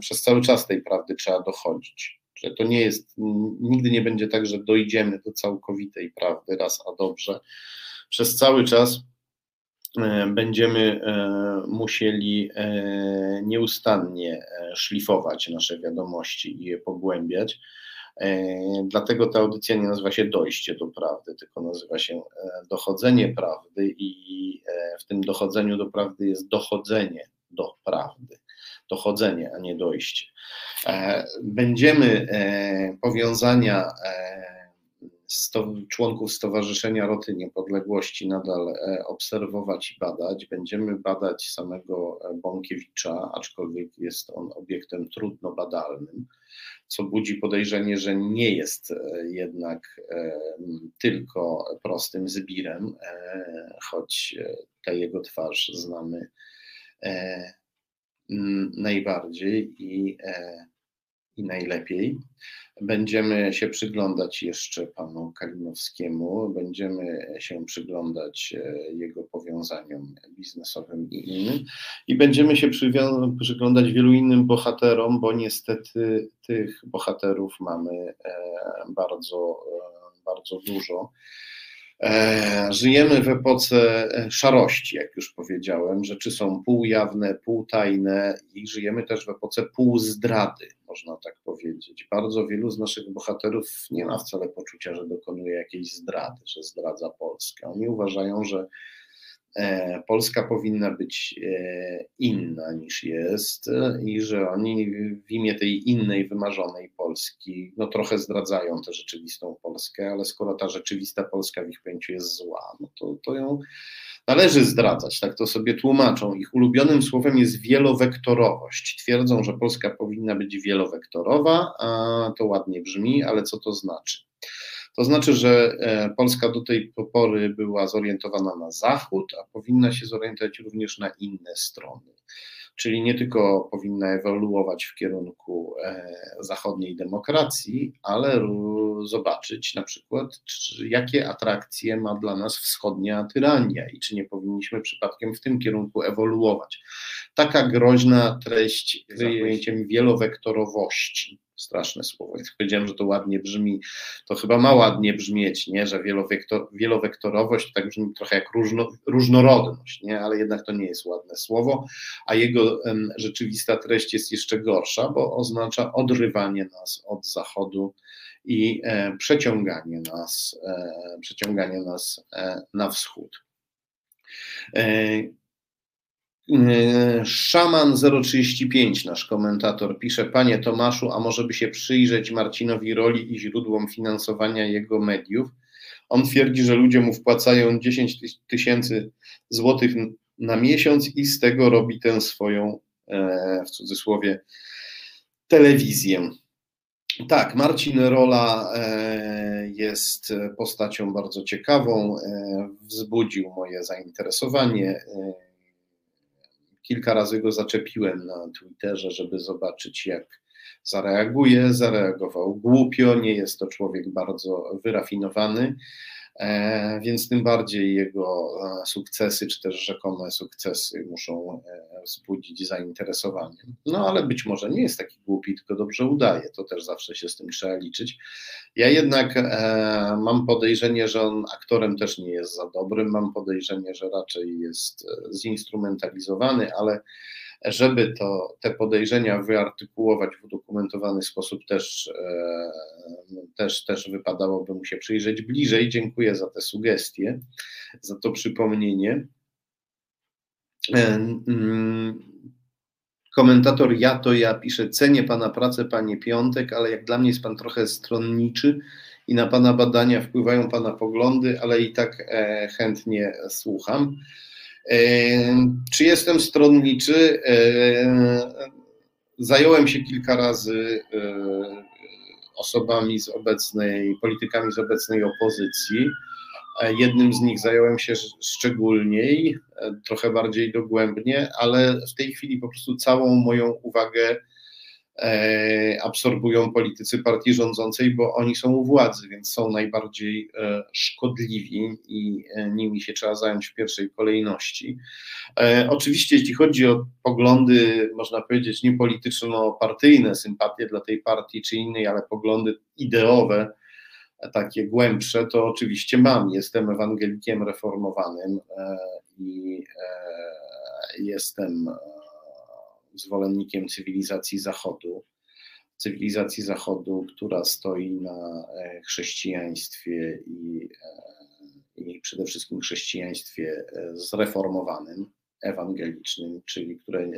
[SPEAKER 2] przez cały czas tej prawdy trzeba dochodzić. Że to nie jest, nigdy nie będzie tak, że dojdziemy do całkowitej prawdy raz a dobrze. Przez cały czas będziemy musieli nieustannie szlifować nasze wiadomości i je pogłębiać. E, dlatego ta audycja nie nazywa się Dojście do Prawdy, tylko nazywa się e, Dochodzenie Prawdy, i e, w tym dochodzeniu do prawdy jest dochodzenie do prawdy. Dochodzenie, a nie dojście. Będziemy powiązania sto, członków Stowarzyszenia Roty Niepodległości nadal obserwować i badać. Będziemy badać samego Bąkiewicza, aczkolwiek jest on obiektem trudno badalnym co budzi podejrzenie, że nie jest e, jednak e, tylko prostym zbirem, e, choć tę jego twarz znamy najbardziej i i najlepiej. Będziemy się przyglądać jeszcze panu Kalinowskiemu, będziemy się przyglądać e, jego powiązaniom biznesowym i innym i będziemy się przyglądać wielu innym bohaterom, bo niestety tych bohaterów mamy e, bardzo, e, bardzo dużo. E, żyjemy w epoce e, szarości, jak już powiedziałem. Rzeczy są półjawne, półtajne i żyjemy też w epoce półzdrady, można tak powiedzieć. Bardzo wielu z naszych bohaterów nie ma wcale poczucia, że dokonuje jakiejś zdrady, że zdradza Polskę. Oni uważają, że Polska powinna być e, inna niż jest i że oni w imię tej innej, wymarzonej Polski, no trochę zdradzają tę rzeczywistą Polskę, ale skoro ta rzeczywista Polska w ich pojęciu jest zła, no to, to ją należy zdradzać, tak to sobie tłumaczą. Ich ulubionym słowem jest wielowektorowość. Twierdzą, że Polska powinna być wielowektorowa, a to ładnie brzmi, ale co to znaczy? To znaczy, że e, Polska do tej pory była zorientowana na zachód, a powinna się zorientować również na inne strony. Czyli nie tylko powinna ewoluować w kierunku e, zachodniej demokracji, ale zobaczyć na przykład, czy, jakie atrakcje ma dla nas wschodnia tyrania i czy nie powinniśmy przypadkiem w tym kierunku ewoluować. Taka groźna treść kryje pojęciem wielowektorowości straszne słowo. Jak powiedziałem, że to ładnie brzmi, to chyba ma ładnie brzmieć, nie? że wielowektor, wielowektorowość tak brzmi trochę jak różno, różnorodność, nie? ale jednak to nie jest ładne słowo, a jego rzeczywista treść jest jeszcze gorsza, bo oznacza odrywanie nas od zachodu i e, przeciąganie nas, e, przeciąganie nas e, na wschód. E, E, Szaman 035, nasz komentator, pisze: Panie Tomaszu, a może by się przyjrzeć Marcinowi roli i źródłom finansowania jego mediów? On twierdzi, że ludzie mu wpłacają 10 tysięcy złotych na miesiąc i z tego robi tę swoją, e, w cudzysłowie, telewizję. Tak, Marcin Rola e, jest postacią bardzo ciekawą, wzbudził moje zainteresowanie Kilka razy go zaczepiłem na Twitterze, żeby zobaczyć, jak zareaguje, zareagował głupio, nie jest to człowiek bardzo wyrafinowany, więc tym bardziej jego e, sukcesy, czy też rzekome sukcesy muszą e, wzbudzić zainteresowanie. No ale być może nie jest taki głupi, tylko dobrze udaje, to też zawsze się z tym trzeba liczyć. Ja jednak mam podejrzenie, że on aktorem też nie jest za dobrym, mam podejrzenie, że raczej jest zinstrumentalizowany, ale żeby to, te podejrzenia wyartykułować w udokumentowany sposób, też, e, też, też wypadałoby mu się przyjrzeć bliżej. Dziękuję za te sugestie, za to przypomnienie. E, mm, komentator ja to ja pisze, cenię pana pracę, panie Piątek, ale jak dla mnie jest pan trochę stronniczy i na pana badania wpływają pana poglądy, ale i tak e, chętnie słucham. Czy jestem stronniczy? Zająłem się kilka razy osobami z obecnej, politykami z obecnej opozycji. Jednym z nich zająłem się szczególniej, trochę bardziej dogłębnie, ale w tej chwili po prostu całą moją uwagę E, absorbują politycy partii rządzącej, bo oni są u władzy, więc są najbardziej e, szkodliwi i e, nimi się trzeba zająć w pierwszej kolejności. Oczywiście, jeśli chodzi o poglądy, można powiedzieć, nie polityczno-partyjne, sympatie dla tej partii czy innej, ale poglądy ideowe, takie głębsze, to oczywiście mam. Jestem ewangelikiem reformowanym i jestem zwolennikiem cywilizacji Zachodu. Cywilizacji Zachodu, która stoi na e, chrześcijaństwie i, e, i przede wszystkim chrześcijaństwie e, zreformowanym, ewangelicznym, czyli które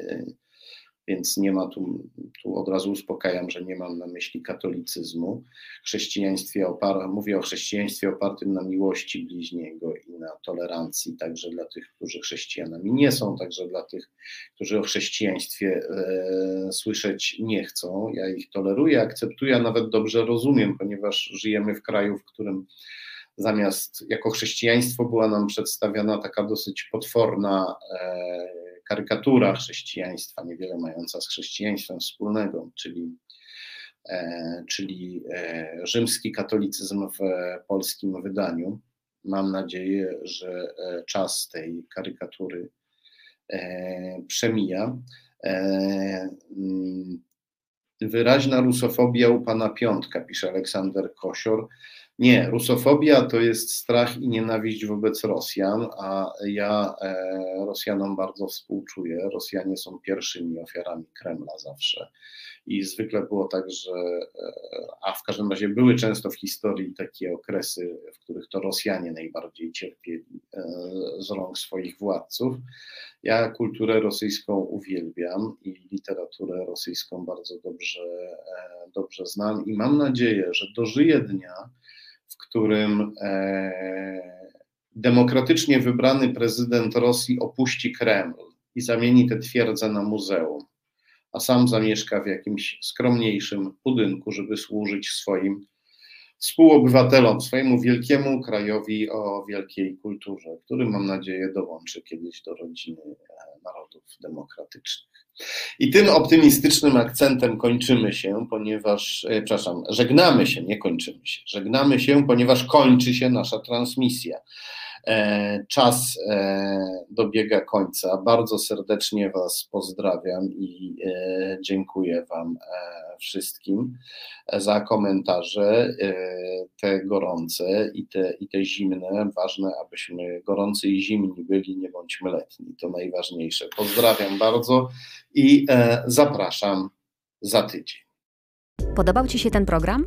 [SPEAKER 2] więc nie ma tu, tu od razu uspokajam, że nie mam na myśli katolicyzmu. Chrześcijaństwie opar, mówię o chrześcijaństwie opartym na miłości bliźniego i na tolerancji, także dla tych, którzy chrześcijanami nie są, także dla tych, którzy o chrześcijaństwie e, słyszeć nie chcą. Ja ich toleruję, akceptuję, a nawet dobrze rozumiem, ponieważ żyjemy w kraju, w którym zamiast jako chrześcijaństwo była nam przedstawiana taka dosyć potworna e, karykatura chrześcijaństwa, niewiele mająca z chrześcijaństwem wspólnego, czyli, e, czyli e, rzymski katolicyzm w polskim wydaniu. Mam nadzieję, że e, czas tej karykatury przemija. Mm, wyraźna rusofobia u pana Piątka, pisze Aleksander Kosior. Nie, rusofobia to jest strach i nienawiść wobec Rosjan, a ja e, Rosjanom bardzo współczuję. Rosjanie są pierwszymi ofiarami Kremla zawsze. I zwykle było tak, że, e, a w każdym razie były często w historii takie okresy, w których to Rosjanie najbardziej cierpieli e, z rąk swoich władców. Ja kulturę rosyjską uwielbiam i literaturę rosyjską bardzo dobrze, dobrze znam i mam nadzieję, że dożyję dnia, w którym e, demokratycznie wybrany prezydent Rosji opuści Kreml i zamieni tę twierdzę na muzeum, a sam zamieszka w jakimś skromniejszym budynku, żeby służyć swoim współobywatelom, swojemu wielkiemu krajowi o wielkiej kulturze, który mam nadzieję dołączy kiedyś do rodziny e, narodów demokratycznych. I tym optymistycznym akcentem kończymy się, ponieważ, e, przepraszam, żegnamy się, nie kończymy się, żegnamy się, ponieważ kończy się nasza transmisja. E, czas e, dobiega końca. Bardzo serdecznie Was pozdrawiam i e, dziękuję Wam wszystkim za komentarze, te gorące i te, i te zimne. Ważne, abyśmy gorący i zimni byli, nie bądźmy letni. To najważniejsze. Pozdrawiam bardzo i zapraszam za tydzień.
[SPEAKER 6] Podobał Ci się ten program?